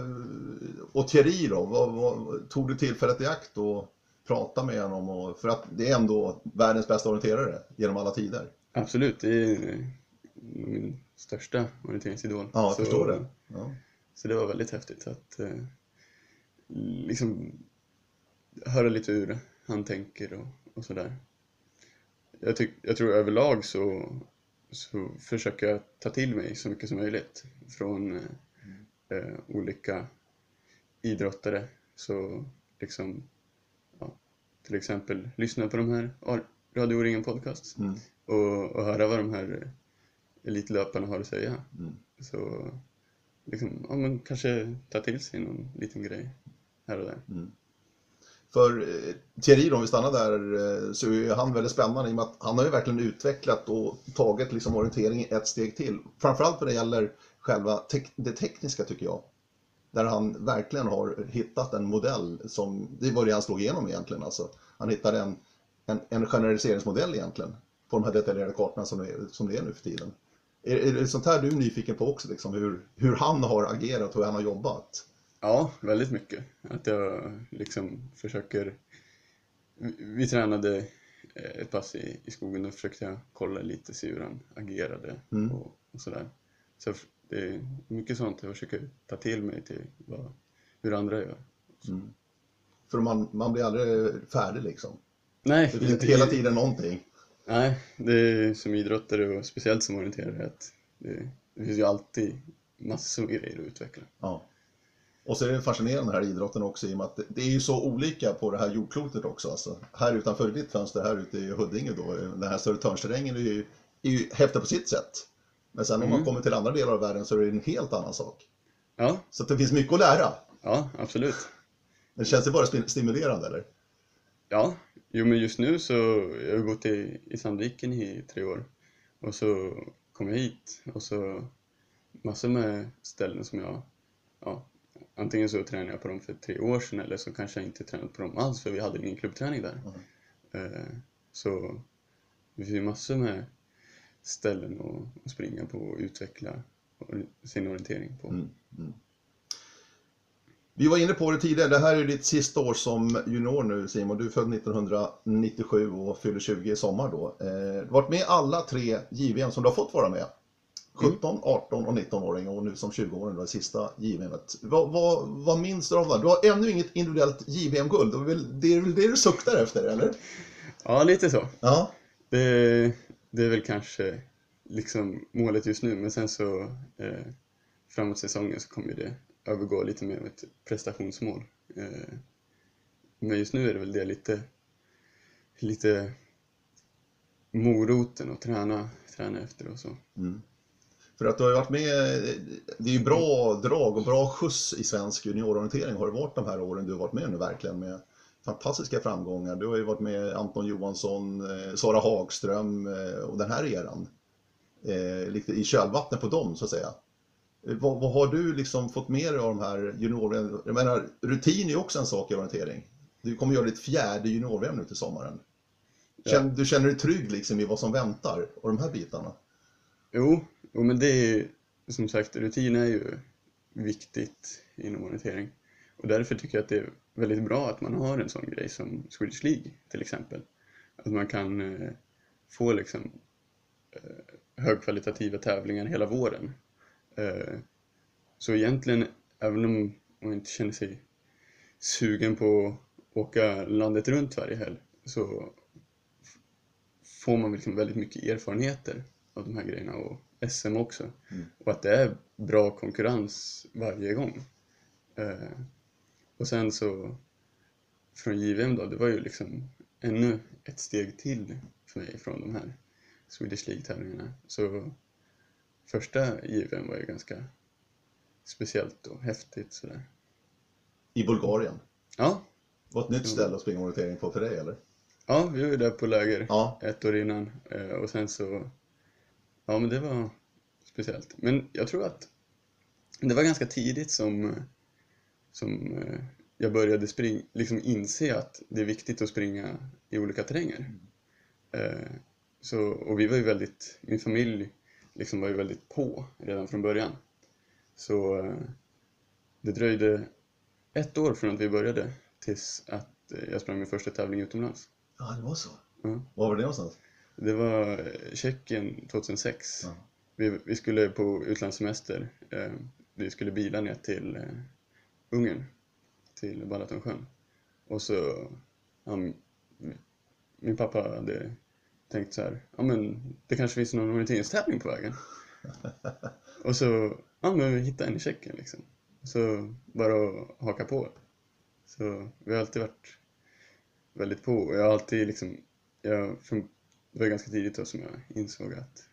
och Thierry då, vad, vad, tog du tillfället i akt och prata med honom? Och, för att det är ändå världens bästa orienterare genom alla tider. Absolut, det är eh, min största orienteringsidol. Ja, jag Så- förstår det. Ja. Så det var väldigt häftigt att eh, liksom höra lite hur han tänker och, och sådär. Jag, tyck, jag tror överlag så, så försöker jag ta till mig så mycket som möjligt från eh, eh, olika idrottare. Så liksom, till exempel lyssna på de här Radio O-ringen podcast Mm. och, och höra vad de här elitlöparna har att säga. Mm. Så liksom, ja, men kanske ta till sig någon liten grej här och där. För eh, Thierry, då, om vi stannar där, eh, så är han väldigt spännande i och med att han har ju verkligen utvecklat och tagit liksom orientering ett steg till. Framförallt vad det gäller själva tek- det tekniska tycker jag. Där han verkligen har hittat en modell som, det var det han slog igenom egentligen alltså. Han hittade en, en, en generaliseringsmodell egentligen på de här detaljerade kartorna som det är, som det är nu för tiden. Är, är det sånt här du är nyfiken på också, liksom, hur, hur han har agerat och hur han har jobbat? Ja, väldigt mycket. Att jag liksom försöker... Vi, tränade eh, ett pass i, i skogen och försökte jag kolla lite, se hur han agerade Mm. och, och sådär. Så det är mycket sånt jag försöker ta till mig till vad, hur andra gör. För man, man blir aldrig färdig liksom. Nej, Det finns inte hela tiden någonting. Nej, det är som idrottare och speciellt som orienterare att det, det finns ju alltid massor med grejer att utveckla. Ja. Och så är det fascinerande den här idrotten också i och med att det- det är ju så olika på det här jordklotet också. Alltså, här utanför ditt fönster, här ute i Huddinge då, den här Södertörnsterrängen är ju, är ju häftig på sitt sätt. Men sen om man kommer till andra delar av världen så är det en helt annan sak. Ja, Så det finns mycket att lära. ja absolut. Men känns det bara sti- stimulerande eller? Ja, jo men just nu så jag har gått i, i Sandviken i tre år och så kom jag hit och så massor med ställen som jag, ja, antingen så tränade jag på dem för tre år sedan eller så kanske jag inte tränat på dem alls för vi hade ingen klubbträning där. Eh, så det finns ju massor med ställen att, springa på och utveckla sin orientering på. Mm. Vi var inne på det tidigare, det här är ditt sista år som junior nu Simon. Du är född 1997 och fyller 20 i sommar då. Eh, Du har varit med i alla tre JVM som du har fått vara med. 17, 18 och 19-åring och nu som 20-åring då det sista JVMet. Vad, vad, vad minns du av det? Du har ännu inget individuellt JVM-guld. Det är väl det, är väl det du suktar efter, eller? Ja, lite så. Ja. Det, det är väl kanske liksom målet just nu, men sen så eh, framåt säsongen så kommer det övergå lite mer av ett prestationsmål. Eh, men just nu är det väl det lite, lite moroten att träna, träna efter och så. Mm. För att du har ju varit med, det är ju bra drag och bra skjuts i svensk juniororientering har det varit de här åren du har varit med nu verkligen med fantastiska framgångar. Du har ju varit med Anton Johansson, eh, Sara Hagström eh, och den här eran. Eh, lite i kölvattnet på dem så att säga. Vad, vad har du liksom fått med dig av de här junior Jag menar, rutin är ju också en sak i orientering. Du kommer göra ditt fjärde junior nu till sommaren. Känn, Du känner dig trygg liksom i vad som väntar och de här bitarna? Jo, jo men det är som sagt, rutin är ju viktigt inom orientering. Och därför tycker jag att det är väldigt bra att man har en sån grej som Swedish League till exempel. Att man kan eh, få liksom eh, högkvalitativa tävlingar hela våren. Eh, så egentligen, även om man inte känner sig sugen på att åka landet runt varje helg så får man liksom väldigt mycket erfarenheter av de här grejerna och SM också. Och att det är bra konkurrens varje gång. Eh, och sen så från JVM då, det var ju liksom ännu ett steg till för mig från de här Swedish League-tävlingarna. Så första JVM var ju ganska speciellt och häftigt sådär. I Bulgarien. Ja, Var ett nytt ställe att springa orientering på för dig eller? ja vi var ju där på läger Ja. ett år innan eh, och sen så, ja men det var speciellt. Men jag tror att det var ganska tidigt som, som eh, jag började spring, liksom inse att det är viktigt att springa i olika terränger. Eh, Så, och vi var ju väldigt, min familj liksom var ju väldigt på redan från början. Så eh, det dröjde ett år från att vi började tills att jag sprang min första tävling utomlands. Ja, det var så. Ja. Var var det någonstans? Det var Tjeckien 2006. Ja. Vi, vi skulle på utlandssemester. Vi skulle bila ner till Ungern, till Balatonsjön. Och så, m- min pappa hade tänkt så här, ja men det kanske finns någon orienteringstävling på vägen. [LAUGHS] Och så, ja men vi hittade en i Tjeckien liksom. Så bara att haka på. Så vi har alltid varit väldigt på och jag har alltid liksom, jag, det var ganska tidigt då som jag insåg att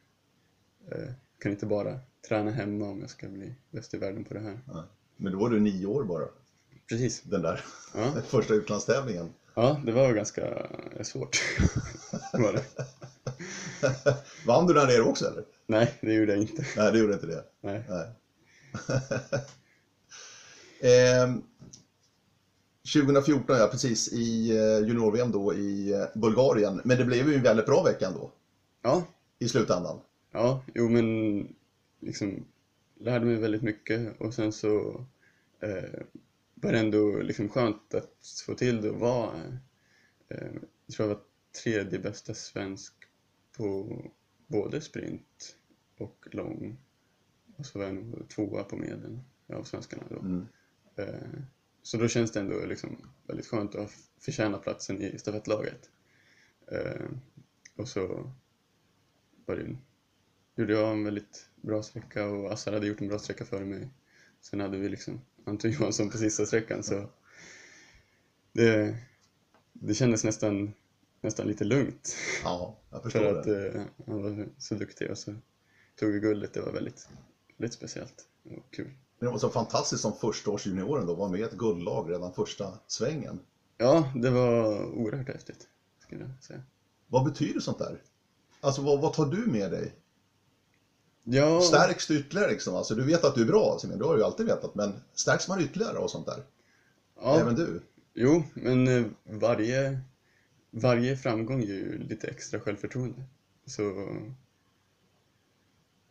eh, kan inte bara träna hemma om jag ska bli bäst i världen på det här. Ja. Men då var du nio år bara, Precis. den där Ja, [LAUGHS] första utlandstävlingen. ja det var ganska eh, svårt. [LAUGHS] var det. [LAUGHS] Vann du där nere också eller? Nej, det gjorde jag inte. Nej, det gjorde inte det. Nej. Nej. Ehm, 2014, ja precis, i eh, junior-VM då i eh, Bulgarien. Men det blev ju en väldigt bra vecka ändå, Ja, i slutändan. ja, jo men liksom lärde mig väldigt mycket och sen så eh, var det ändå liksom skönt att få till det och vara, eh, jag tror jag var tredje bästa svensk på både sprint och lång. Och så var jag nog tvåa på medel av svenskarna då. Mm. Eh, Så då känns det ändå liksom väldigt skönt att förtjäna platsen i stafettlaget. Eh, Och så var det, gjorde jag en väldigt bra sträcka och Assar hade gjort en bra sträcka före mig. Sen hade vi liksom Anton [LAUGHS] Johansson på sista sträckan så det, det kändes nästan, nästan lite lugnt. Ja, jag För förstår att det. eh, han var så duktig och så tog vi guldet. Det var väldigt, väldigt speciellt och kul. Men det var så fantastiskt som förstaårsjunioren då, var med i ett guldlag redan första svängen. Ja, det var oerhört häftigt skulle jag säga. Vad betyder sånt där? Alltså vad, vad tar du med dig? Ja, Stärks du ytterligare liksom? Alltså du vet att du är bra, Simon, du har ju alltid vetat, men stärks man ytterligare av sånt där? ja Även du? jo, men eh, varje, varje framgång ger ju lite extra självförtroende. Så,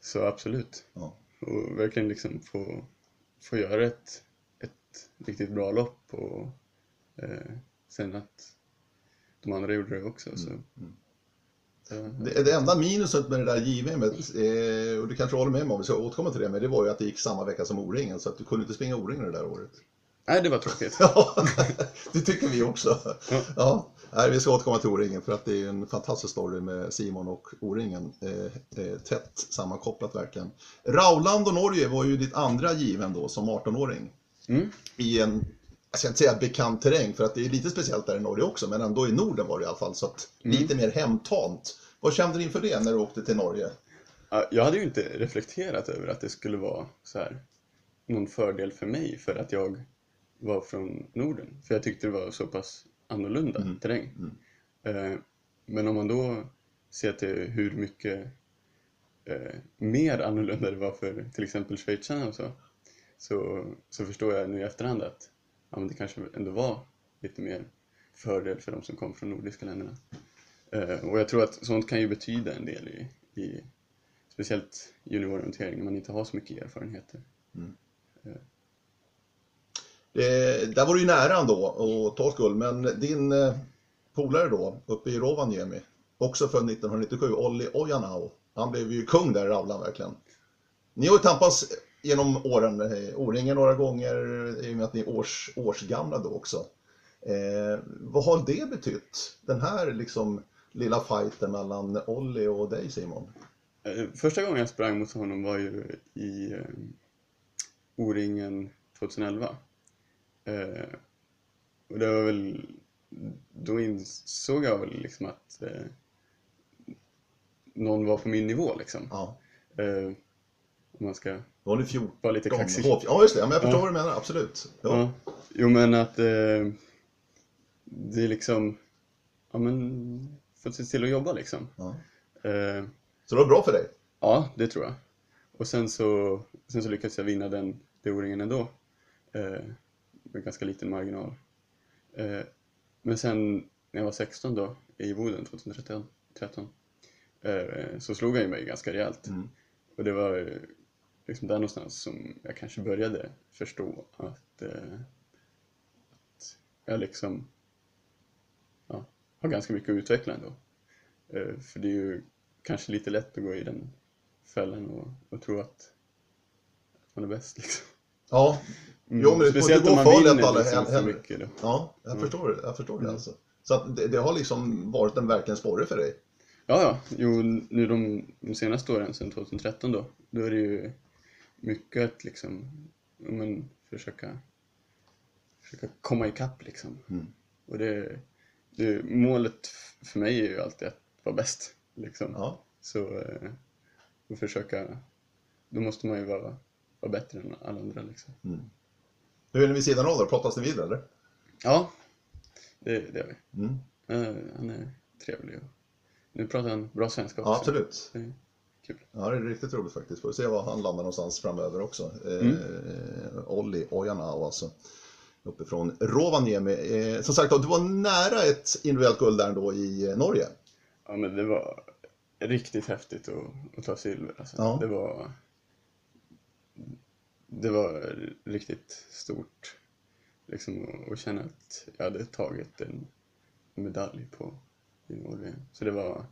så absolut. Ja. Och verkligen liksom få, få göra ett, ett riktigt bra lopp och eh, sen att de andra gjorde det också. Så, mm. Det, Det, det enda minuset med det där JVMet, eh, och du kanske håller med mig om, vi ska återkomma till det, men det var ju att det gick samma vecka som O-ringen, så att du kunde inte springa O-ringen det där året. nej, det var tråkigt. [LAUGHS] Ja, det tycker vi också. Ja. Ja, nej, vi ska återkomma till O-ringen för att det är en fantastisk story med Simon och O-ringen. Eh, eh, tätt sammankopplat verkligen. Rauland och Norge var ju ditt andra given då som 18-åring. Mm. I en, jag ska inte säga bekant terräng för att det är lite speciellt där i Norge också, men ändå i Norden var det i alla fall. Så att lite mer hemtamt. Vad kände du inför det när du åkte till Norge? Ja, Jag hade ju inte reflekterat över att det skulle vara så här någon fördel för mig för att jag var från Norden. För jag tyckte det var så pass annorlunda Mm. terräng. Eh, men om man då ser till hur mycket eh, mer annorlunda det var för till exempel schweizarna och så, så, så förstår jag nu i efterhand att ja, men det kanske ändå var lite mer fördel för de som kom från nordiska länderna. Eh, och jag tror att sånt kan ju betyda en del i, i speciellt juniororientering när man inte har så mycket erfarenheter. Det, där var du ju nära ändå att ta guld, men din eh, polare då, uppe i Rovaniemi, också född 1997, Olli Ojanau, han blev ju kung där i Rauland verkligen. Ni har ju tampats genom åren, eh, O-ringen några gånger, i och med att ni är års, årsgamla då också. Eh, vad har det betytt, den här liksom lilla fighten mellan Olli och dig Simon? Eh, Första gången jag sprang mot honom var ju i eh, O-ringen 2011. Eh, och det var väl, då insåg jag väl liksom att eh, någon var på min nivå liksom. Ja. Om man ska Då var ni 14. vara lite kaxig. Ja, just det. Ja, men jag förstår Ja. vad du menar. Absolut. Ja. Ja. Jo men att eh, det är liksom, ja men, få se till att jobba liksom. Ja. Eh, Så det var bra för dig? ja, det tror jag. Och sen så, sen så lyckades jag vinna den det O-ringen ändå. Eh, med ganska liten marginal. Eh, men sen när jag var 16 då, i Boden 2013, 13, eh, så slog han ju mig ganska rejält. Mm. Och det var liksom där någonstans som jag kanske började förstå att, eh, att jag liksom ja, har ganska mycket att utveckla ändå. Eh, för det är ju kanske lite lätt att gå i den fällan och, och tro att man är bäst liksom. Ja, Mm. Jo, men det- Speciellt det om går man för lätt vinner alla liksom för mycket då. ja jag förstår, det. jag förstår det Mm. alltså. Så att det, det har liksom varit en verkligen sporre för dig? Ja, ja. Jo, nu de, de senaste åren, sedan 2013 då, då är det ju mycket att liksom, men, försöka, försöka komma ikapp liksom. Mm. Och det, det, målet för mig är ju alltid att vara bäst liksom. Ja. Så, eh, och försöka, då måste man ju vara, vara bättre än alla andra liksom. Hur är det vid sidan av då? Pratas ni vid eller? Ja, det, det gör vi. Mm. Eh, han är trevlig och nu pratar han bra svenska också. Ja, absolut. Är kul. Ja, det är riktigt roligt faktiskt. Får se var han landar någonstans framöver också. Eh, Mm. Olli Ojanao alltså. Uppifrån Rovaniemi. Eh, som sagt, du var nära ett individuellt guld där ändå i eh, Norge. Ja men det var riktigt häftigt att, att ta silver alltså. Ja. Det var Det var riktigt stort liksom att- att känna att jag hade tagit en medalj på junior Så det var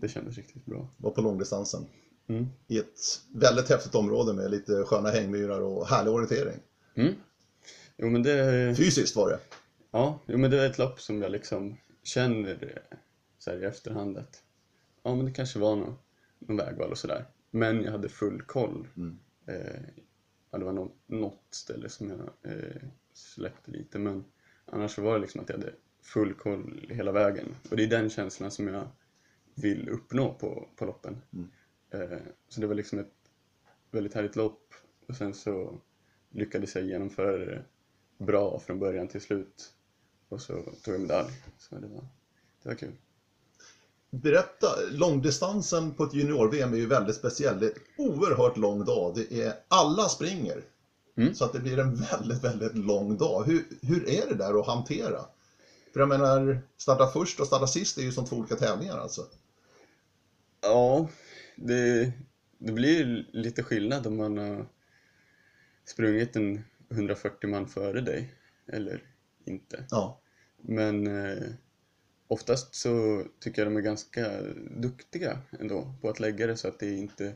Det kändes riktigt bra. Var på långdistansen. Mm. I ett väldigt häftigt område med lite sköna hängmyrar och härlig orientering. Mm. Jo men det Fysiskt var det. Ja, jo, men det är ett lopp som jag liksom känner så här i efterhand att ja, men det kanske var någon, någon vägval och sådär. Men jag hade full koll. Mm. Eh, ja, det var något, något ställe som jag eh, släppte lite, men annars var det liksom att jag hade full koll hela vägen. Och det är den känslan som jag vill uppnå på, på loppen. Mm. Eh, så det var liksom ett väldigt härligt lopp och sen så lyckades jag genomföra det bra från början till slut. Och så tog jag medalj. Så det var, det var kul. Berätta, långdistansen på ett junior-VM är ju väldigt speciell. Det är en oerhört lång dag. Det är, alla springer. Mm. Så att det blir en väldigt, väldigt lång dag. Hur, hur är det där att hantera? För jag menar, starta först och starta sist är ju som två olika tävlingar alltså. Ja, det, det blir lite skillnad om man har sprungit en 140 man före dig eller inte. Ja. Men eh, oftast så tycker jag de är ganska duktiga ändå på att lägga det så att det inte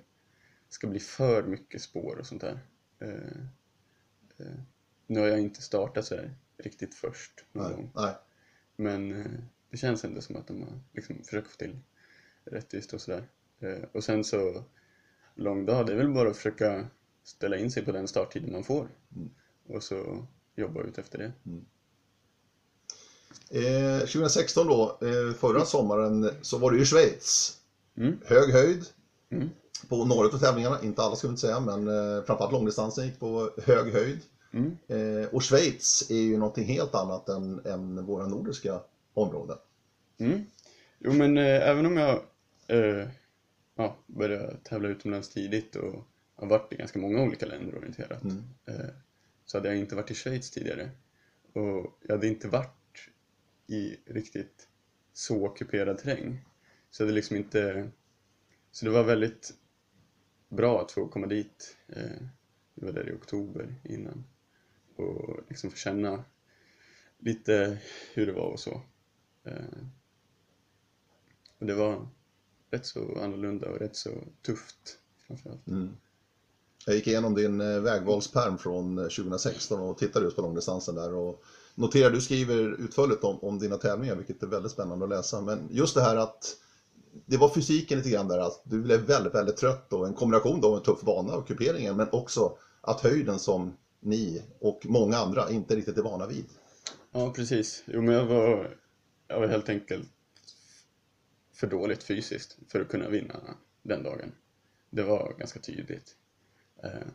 ska bli för mycket spår och sånt där. Eh, eh, nu har jag inte startat så här riktigt först någon Nej, gång. nej. Men eh, det känns ändå som att de har liksom försökt få till rättvist och sådär. Eh, och sen så lång dag, det är väl bara att försöka ställa in sig på den starttiden man får. Mm. Och så jobba ut efter det. Eh, 2016 då, eh, förra sommaren, så var du i Schweiz. Mm. Hög höjd Mm. på några av tävlingarna, inte alla ska vi inte säga, men eh, framförallt långdistansen gick på hög höjd. Mm. Eh, och Schweiz är ju någonting helt annat än, än våra nordiska områden. Mm. Jo men eh, även om jag eh, ja, började tävla utomlands tidigt och har varit i ganska många olika länder orienterat Mm. eh, så hade jag inte varit i Schweiz tidigare. Och jag hade inte varit i riktigt så ockuperad terräng. Så jag hade liksom inte... Så det var väldigt bra att få komma dit. Eh, vi var där i oktober innan. Och liksom få känna lite hur det var och så. Eh, och det var rätt så annorlunda och rätt så tufft framförallt. Mm. Jag gick igenom din eh, vägvalsperm från eh, 2016 och tittade just på långdistansen där och noterade, du skriver utförligt om, om dina tävlingar, vilket är väldigt spännande att läsa. Men just det här att det var fysiken lite grann där, att du blev väldigt, väldigt trött och en kombination då av en tuff bana och kuperingen, men också att höjden som ni och många andra inte riktigt är vana vid. Ja, precis. Jo, men jag var, jag var helt enkelt för dåligt fysiskt för att kunna vinna den dagen. Det var ganska tydligt. Eh,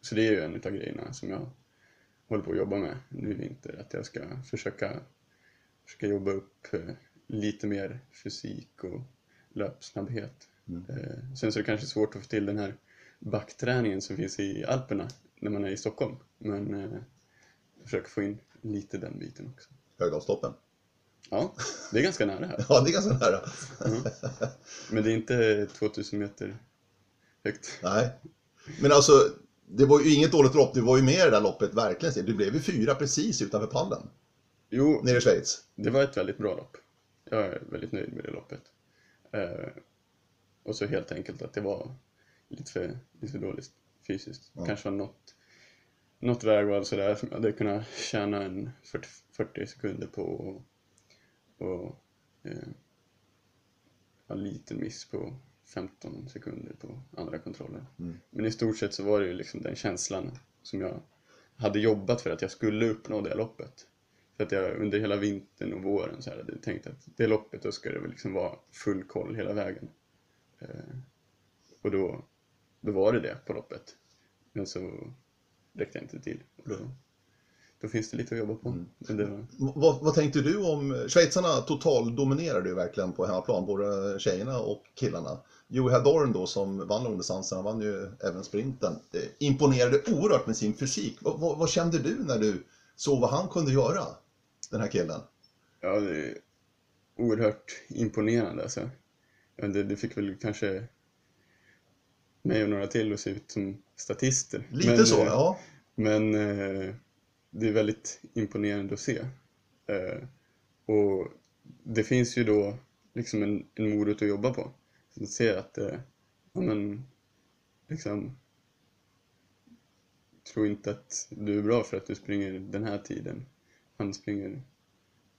Så det är ju en av grejerna som jag håller på att jobba med nu i vinter, att jag ska försöka, försöka jobba upp eh, lite mer fysik och löpsnabbhet. Eh, Sen så är det kanske svårt att få till den här backträningen som finns i Alperna när man är i Stockholm, men jag försöker få in lite den biten också. Högdalstoppen. Ja, det är ganska nära här. Ja, det är ganska nära. Men det är inte 2000 meter högt. Nej. Men alltså, det var ju inget dåligt lopp. Du var ju med i det där loppet, verkligen. Du blev ju fyra precis utanför pallen, Jo, nere i Schweiz. det var ett väldigt bra lopp. Jag är väldigt nöjd med det loppet. Eh, och så helt enkelt att det var lite för, lite för dåligt fysiskt. Ja. Kanske var något, något vägval sådär som jag hade kunnat tjäna en 40, 40 sekunder på och, eh, liten miss på 15 sekunder på andra kontroller. Mm. Men i stort sett så var det ju liksom den känslan som jag hade jobbat för att jag skulle uppnå det loppet. För att jag under hela vintern och våren så här hade tänkt att det loppet då ska det väl liksom vara full koll hela vägen. Eh, och då, då var det det på loppet. Men så räckte jag inte till. Och då, då finns det lite att jobba på. Men det Vad, vad tänkte du om... Schweizarna totaldominerade ju verkligen på hemmaplan, både tjejerna och killarna. Joey Hadorn då som vann långdistansen, han vann ju även sprinten, imponerade oerhört med sin fysik. Vad, vad, vad kände du när du såg vad han kunde göra, den här killen? ja, det är oerhört imponerande alltså. Det, det fick väl kanske mig och några till att se ut som statister. Lite Men, så, eh, ja. Men eh, det är väldigt imponerande att se. Eh, och det finns ju då liksom en, en morot att jobba på. Att se att, eh, ja men, liksom, tro inte att du är bra för att du springer den här tiden. Han springer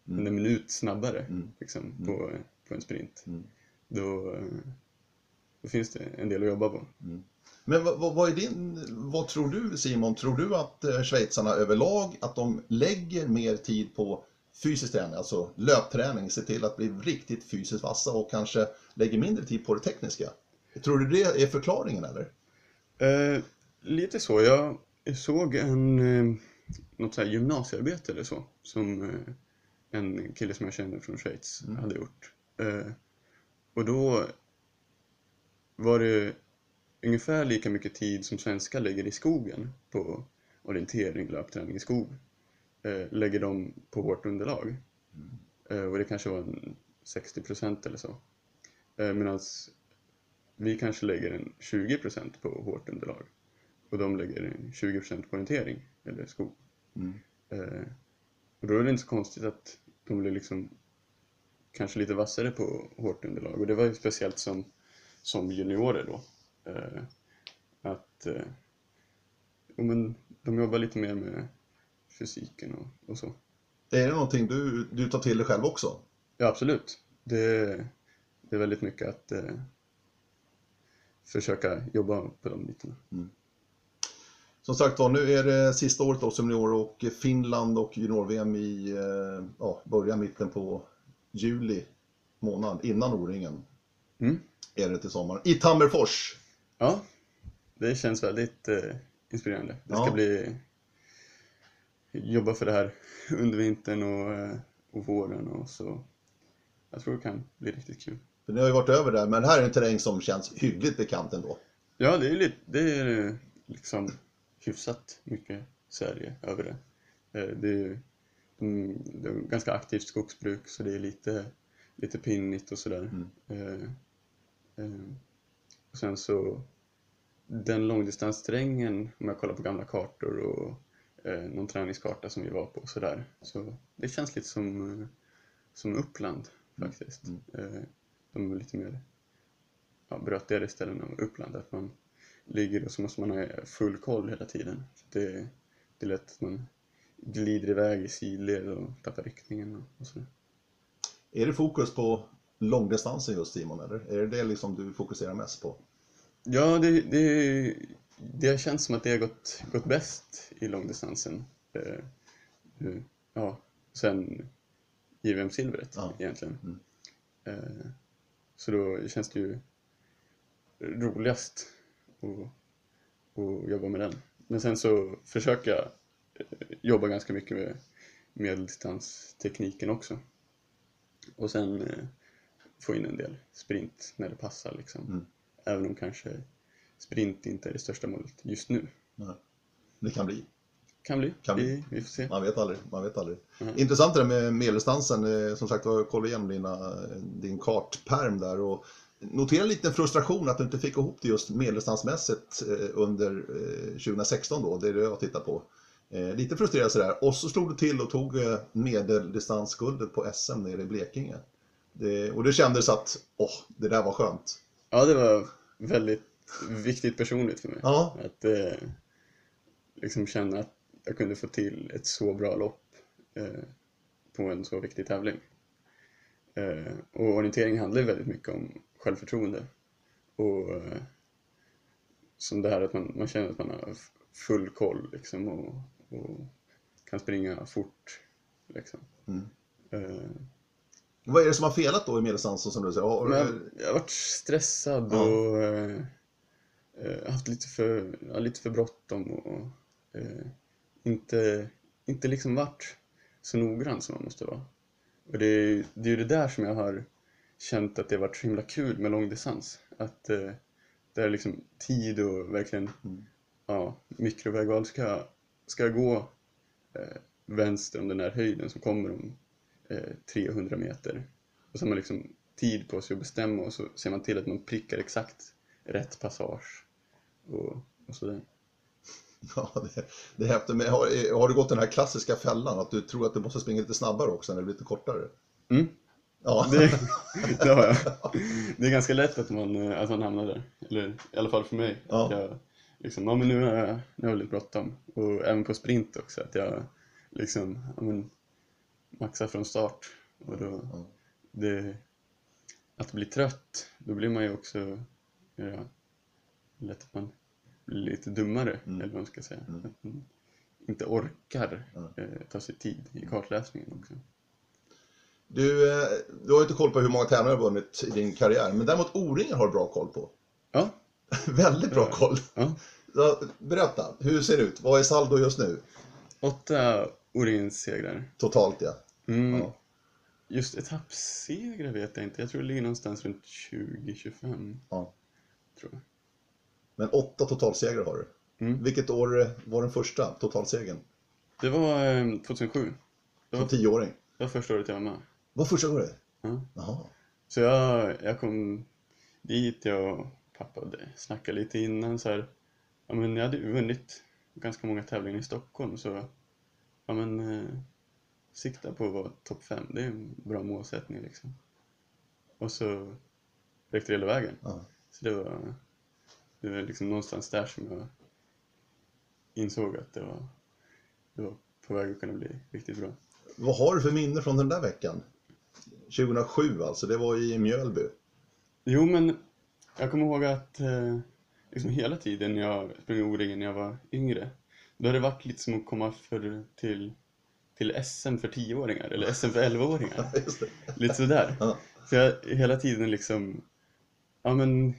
en minut snabbare Mm. liksom, på, på en sprint. Mm. Då, eh, då finns det en del att jobba på. Men vad, vad, är din, vad tror du Simon, tror du att eh, schweizarna överlag, att de lägger mer tid på fysisk träning, alltså löpträning, se till att bli riktigt fysiskt vassa och kanske lägger mindre tid på det tekniska? Tror du det är förklaringen eller? Eh, lite så. Jag såg en, eh, något så gymnasiearbete eller så som eh, en kille som jag känner från Schweiz hade gjort. Eh, och då var det ungefär lika mycket tid som svenskar lägger i skogen på orientering, löpträning i skog. Eh, lägger de på hårt underlag. Eh, och det kanske var en 60% eller så. Eh, Medan vi kanske lägger en 20% på hårt underlag och de lägger en 20% på orientering eller skog. Mm. Eh, och då är det inte så konstigt att de blir liksom kanske lite vassare på hårt underlag och det var ju speciellt som, som juniorer då. Eh, att eh, jo, men de jobbar lite mer med fysiken och, och så. Är det någonting du, du tar till dig själv också? Ja, absolut. Det, det är väldigt mycket att eh, försöka jobba på de bitarna. Som sagt var, nu är det sista året då som junior och Finland och junior-VM i eh, ja, början mitten på juli månad, innan O-ringen Mm. är det till sommaren. I Tammerfors! Ja, det känns väldigt eh, inspirerande. Det ska Ja. bli jobba för det här under vintern och, eh, och våren och så. Jag tror det kan bli riktigt kul. För ni har ju varit över där, men det här är en terräng som känns hyggligt bekant ändå. Ja, det är lite, det är liksom hyfsat mycket Sverige över det. Eh, Det är mm, det är ganska aktivt skogsbruk så det är lite, lite pinnigt och sådär. Eh, eh, och sen så den långdistansterrängen, om jag kollar på gamla kartor och eh, någon träningskarta som vi var på och sådär. Så det känns lite som, eh, som Uppland faktiskt. Eh, de är lite mer ja, brötigare ställen av Uppland. Att man ligger och så måste man ha full koll hela tiden. För det, det är lätt att man glider iväg i sidled och tappar riktningen och, och sådär. Är det fokus på långdistansen just Simon, eller? Är det det liksom du fokuserar mest på? Ja, det, det det känns som att det har gått, gått bäst i långdistansen. Eh, nu, ja, sen JVM-silvret Ja. egentligen. Mm. Eh, så då känns det ju roligast att, att jobba med den. Men sen så försöker jag eh, jobba ganska mycket med medeldistanstekniken också. Och sen eh, få in en del sprint när det passar liksom. Mm. Även om kanske sprint inte är det största målet just nu. Nej. Det kan bli. Kan bli. Kan bli. Vi, vi får se. Man vet aldrig. Man vet aldrig. Mm. Intressant det där med medeldistansen. Eh, Som sagt, jag kollade igenom dina, din kartperm där och notera lite frustration att du inte fick ihop det just medeldistansmässigt eh, under eh, 2016 då. Det är det jag tittar på. Eh, Lite frustrerad sådär. Och så slog du till och tog eh, medeldistansguldet på SM nere i Blekinge. Det, och det kändes att, åh, det där var skönt. Ja, det var väldigt viktigt personligt för mig. Ja, Att eh, liksom känna att jag kunde få till ett så bra lopp eh, på en så viktig tävling. Eh, och orientering handlar ju väldigt mycket om självförtroende. Och eh, som det här att man, man känner att man har full koll liksom och, och kan springa fort. Liksom. Mm. Eh, vad är det som har felat då i medeldistansen som du säger? Har, Men jag, jag har varit stressad Ja. och eh, eh, haft lite för, ja, lite för bråttom och eh, inte, inte liksom varit så noggrann som man måste vara. Och det är, det är ju det där som jag har känt att det har varit så himla kul med långdistans. Att eh, det är liksom tid och verkligen Mm. ja, mikrovägval ska, ska gå eh, vänster om den här höjden som kommer om eh, 300 meter. Och så har man liksom tid på sig att bestämma och så ser man till att man prickar exakt rätt passage och, och sådär. [LAUGHS] Ja, det, det är häftigt. Men har, har du gått den här klassiska fällan att du tror att du måste springa lite snabbare också när det blir lite kortare? Mm, Ja, det, [LAUGHS] det har jag. Det är ganska lätt att man, eh, att man hamnar där. Eller i alla fall för mig. Ja. Jag, liksom, ja, men nu har jag, nu har jag lite bråttom. Och även på sprint också. Att jag liksom, ja, men, maxar från start. Och då, det, att bli trött, då blir man ju också ja, lätt att man blir lite dummare, Mm. eller vad man ska säga. Mm. Att man inte orkar eh, ta sig tid i kartläsningen också. Du, eh, du har ju inte koll på hur många tävlingar du har vunnit i din karriär, men däremot O-ringen har du bra koll på. Ja, [LAUGHS] Väldigt bra koll. ja. Berätta, hur ser det ut? Vad är saldo just nu? Åtta O-ringens segrar. Totalt ja. Mm. Ja. Just etappsegrar vet jag inte. Jag tror det ligger någonstans runt 20-25. ja. Tror jag. Men åtta totalsegrar har du. Mm. Vilket år var den första totalsegern? Det var eh, 2007. Det Som var, tioåring? det var första året jag var med. Vad första året? Ja. Jaha. Så jag, jag kom dit, jag och pappa snackat lite innan så här. Ja men jag hade vunnit ganska många tävlingar i Stockholm så ja men eh, sikta på att vara topp fem, det är en bra målsättning liksom. Och så räckte det hela vägen. Ja. Så det var, det var liksom någonstans där som jag insåg att det var, det var på väg att kunna bli riktigt bra. Vad har du för minne från den där veckan? 2007 alltså, det var i Mjölby. Jo, men jag kommer ihåg att eh, liksom hela tiden jag sprang O-ringen när jag var yngre, då har det varit lite som att komma för, till, till SM för 10-åringar eller SM för 11-åringar. [LAUGHS] Just det. Lite sådär. Ja. Så jag hela tiden liksom, ja men,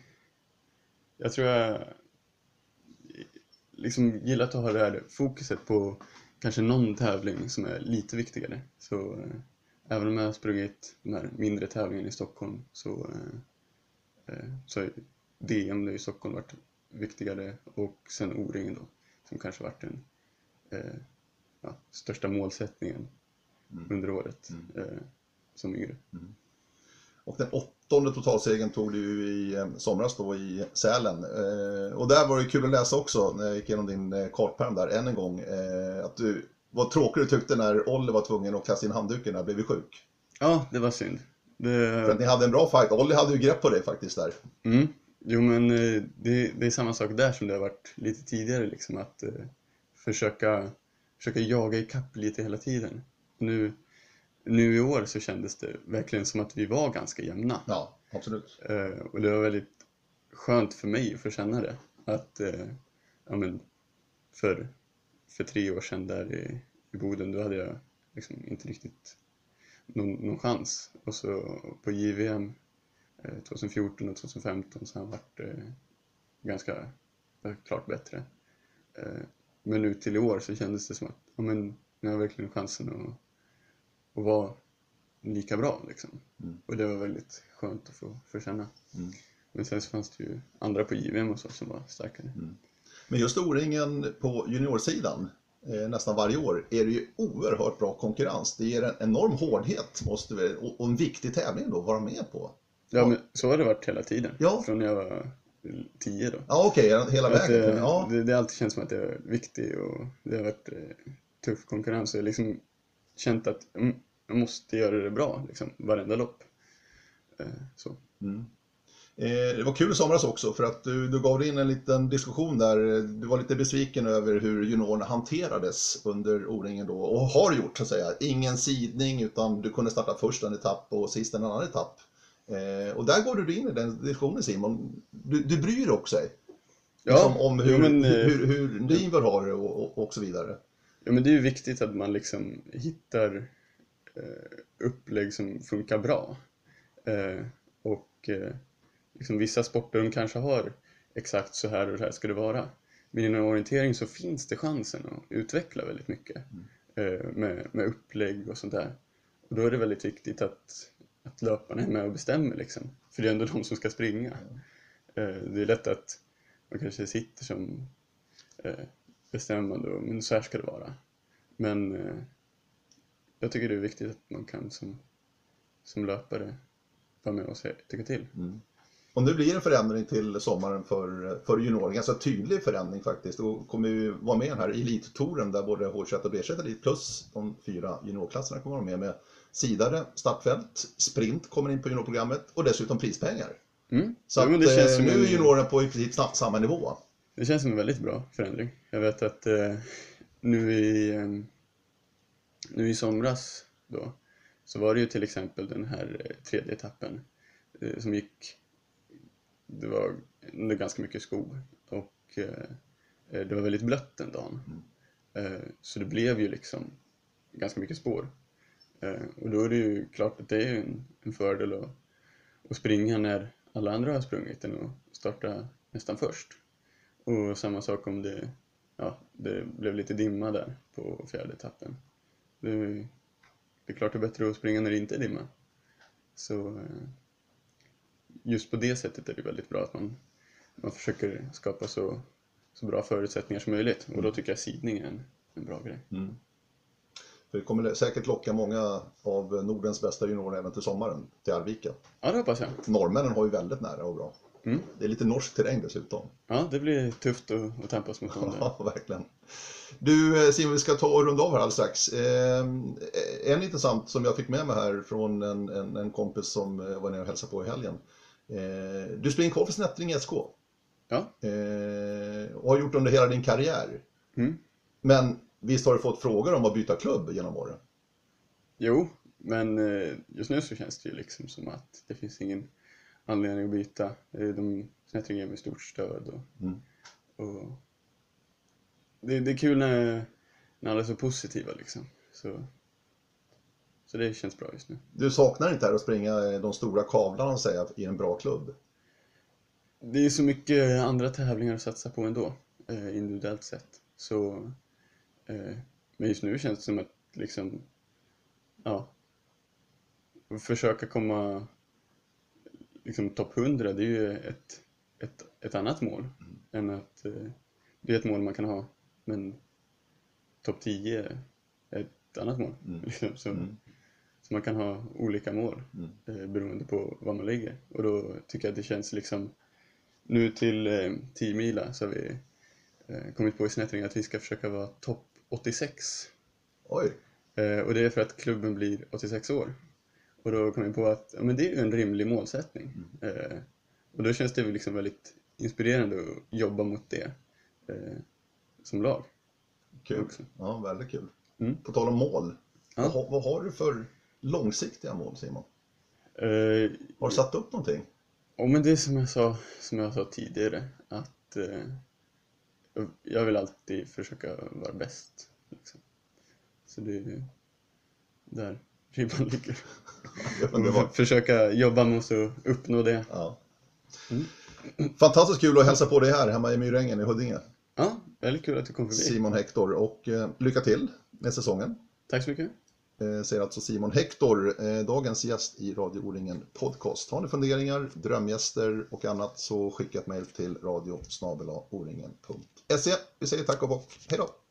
jag tror jag liksom gillat att ha det här fokuset på kanske någon tävling som är lite viktigare. Så eh, även om jag har sprungit de här mindre tävlingarna i Stockholm så, eh, eh, så har DM i Stockholm varit viktigare och sen O-ringen då som kanske varit den eh, ja, största målsättningen Mm. under året Mm. eh, som yngre. Och den åttonde totalsegern tog du i eh, somras då i Sälen. Eh, och där var det kul att läsa också när jag gick igenom din eh, kartpärm där än en gång. Eh, att du, vad tråkigt du tyckte när Olle var tvungen att kasta in handduken när han blev sjuk. Ja, det var synd. För att Det, ni hade en bra fight. Olle hade ju grepp på dig faktiskt där. mm, jo, men eh, det, det är samma sak där som det har varit lite tidigare, liksom att eh, försöka, försöka jaga ikapp lite hela tiden. Nu, nu i år så kändes det verkligen som att vi var ganska jämna. Ja, absolut. Eh, och det var väldigt skönt för mig att få känna det. Att, eh, ja men, för, för tre år sedan där i, i Boden, då hade jag liksom inte riktigt någon, någon chans. Och så på JVM 2014 och 2015 så har han varit eh, ganska eh, klart bättre. Eh, men nu till i år så kändes det som att ja, men, nu har jag verkligen chansen att, att vara lika bra. Liksom. Mm. Och det var väldigt skönt att få, få känna. Mm. Men sen så fanns det ju andra på JVM och så som var starkare. Men just O-ringen på juniorsidan eh, nästan varje år är det ju oerhört bra konkurrens. Det ger en enorm hårdhet måste vi, och, och en viktig tävling då att vara med på. Ja, men så har det varit hela tiden. Ja. Från när jag var tio då. Ja okej, hela Att, vägen. eh, Ja. det, det har alltid känts som att jag är viktig och det har varit eh, tuff konkurrens. Jag har liksom känt att mm, jag måste göra det bra liksom, varenda lopp. Eh, så. Mm. Eh, Det var kul i somras också för att du, du gav dig in en liten diskussion där. Du var lite besviken över hur juniorerna hanterades under O-ringen då och har gjort så att säga. Ingen sidning utan du kunde starta först en etapp och sist en annan etapp. Eh, Och där går du in i den diskussionen Simon. Du, du bryr dig också liksom, om hur, jo, men, eh, hur, hur Niver har det och, och, och så vidare. Ja, men det är ju viktigt att man liksom hittar eh, upplägg som funkar bra. Eh, och eh, liksom vissa sporter de kanske har exakt så här och så här ska det vara. Men inom orientering så finns det chansen att utveckla väldigt mycket eh, med, med upplägg och sånt där. Och då är det väldigt viktigt att, att löparna är med och bestämmer liksom. För det är ändå de som ska springa. Eh, det är lätt att man kanske sitter som eh, bestämmande och men så här ska det vara. Men eh, jag tycker det är viktigt att man kan som, som löpare vara med och säga, tycka till. Mm. Och nu blir det en förändring till sommaren för, för juniorer, ganska tydlig förändring faktiskt. Och kommer ju vara med i den här elittouren där både H21 och B21 Elit plus de fyra juniorklasserna kommer vara med med sidare, startfält, sprint kommer in på juniorprogrammet och dessutom prispengar. Mm. Så Ja, att, eh, nu är juniorerna på i princip snabbt samma nivå. Det känns som en väldigt bra förändring. Jag vet att eh, nu i eh, nu i somras då så var det ju till exempel den här eh, tredje etappen eh, som gick det var under ganska mycket skog och eh, det var väldigt blött den dagen. Eh, så det blev ju liksom ganska mycket spår. Eh, och då är det ju klart att det är en, en fördel att, att springa när alla andra har sprungit än att starta nästan först. Och samma sak om det, ja, det blev lite dimma där på fjärde etappen. Det, det är klart det är bättre att springa när det inte är dimma. Så eh, just på det sättet är det väldigt bra att man, man försöker skapa så, så bra förutsättningar som möjligt. Och då tycker jag sidning är en, en bra grej. Mm. För det kommer säkert locka många av Nordens bästa juniorer även till sommaren, till Arvika. Ja, det hoppas jag. Norrmännen har ju väldigt nära och bra. Mm. Det är lite norsk terräng dessutom. Ja, det blir tufft att, att tampas mot dem. [LAUGHS] Ja, verkligen. Du eh, Simon, vi ska ta och runda av här alldeles strax. Eh, en intressant som jag fick med mig här från en, en, en kompis som eh, var nere och hälsade på i helgen. Eh, du springer kvar för Snättring i SK Ja, eh, och har gjort under hela din karriär. mm. Men visst har du fått frågor om att byta klubb genom åren? Jo, men eh, just nu så känns det ju liksom som att det finns ingen anledning att byta. De Snättring ger mig stort stöd och, Mm. och det, det är kul när, när alla är så positiva liksom. Så, så det känns bra just nu. Du saknar inte här att springa de stora kavlarna säga, i en bra klubb? Det är så mycket andra tävlingar att satsa på ändå, eh, individuellt sett. Så, men just nu känns det som att liksom, ja, försöka komma liksom topp 100, det är ju ett, ett, ett annat mål än att, eh, det är ett mål man kan ha, men topp 10 är ett annat mål. [LAUGHS] Liksom, så, så man kan ha olika mål eh, beroende på var man ligger. Och då tycker jag att det känns liksom nu till eh, 10 mila så har vi eh, kommit på i Snättring att vi ska försöka vara topp 86. Oj, Eh, och det är för att klubben blir 86 år. Och då kom vi på att ja, men det är ju en rimlig målsättning. Eh, och då känns det väl liksom väldigt inspirerande att jobba mot det eh, som lag. kul. Också. Ja, väldigt kul. Mm. På tal om mål, Ja. vad, har- vad har du för långsiktiga mål Simon? Eh, Har du satt upp någonting? Ja, men det är som jag sa, som jag sa tidigare, att eh, jag vill alltid försöka vara bäst. Liksom. Så det är där ribban ligger. Försöka jobba mot att uppnå det. ja. Mm. Fantastiskt kul att hälsa på dig här hemma i Myrängen i Huddinge. Ja, väldigt kul att du kom förbi. Simon Hector och eh, lycka till med säsongen. Tack så mycket. Eh, säger alltså Simon Hector, eh, dagens gäst i Radio O-ringen Podcast. Har ni funderingar, drömgäster och annat så skicka ett mejl till radio Vi säger tack och bock. Hej då!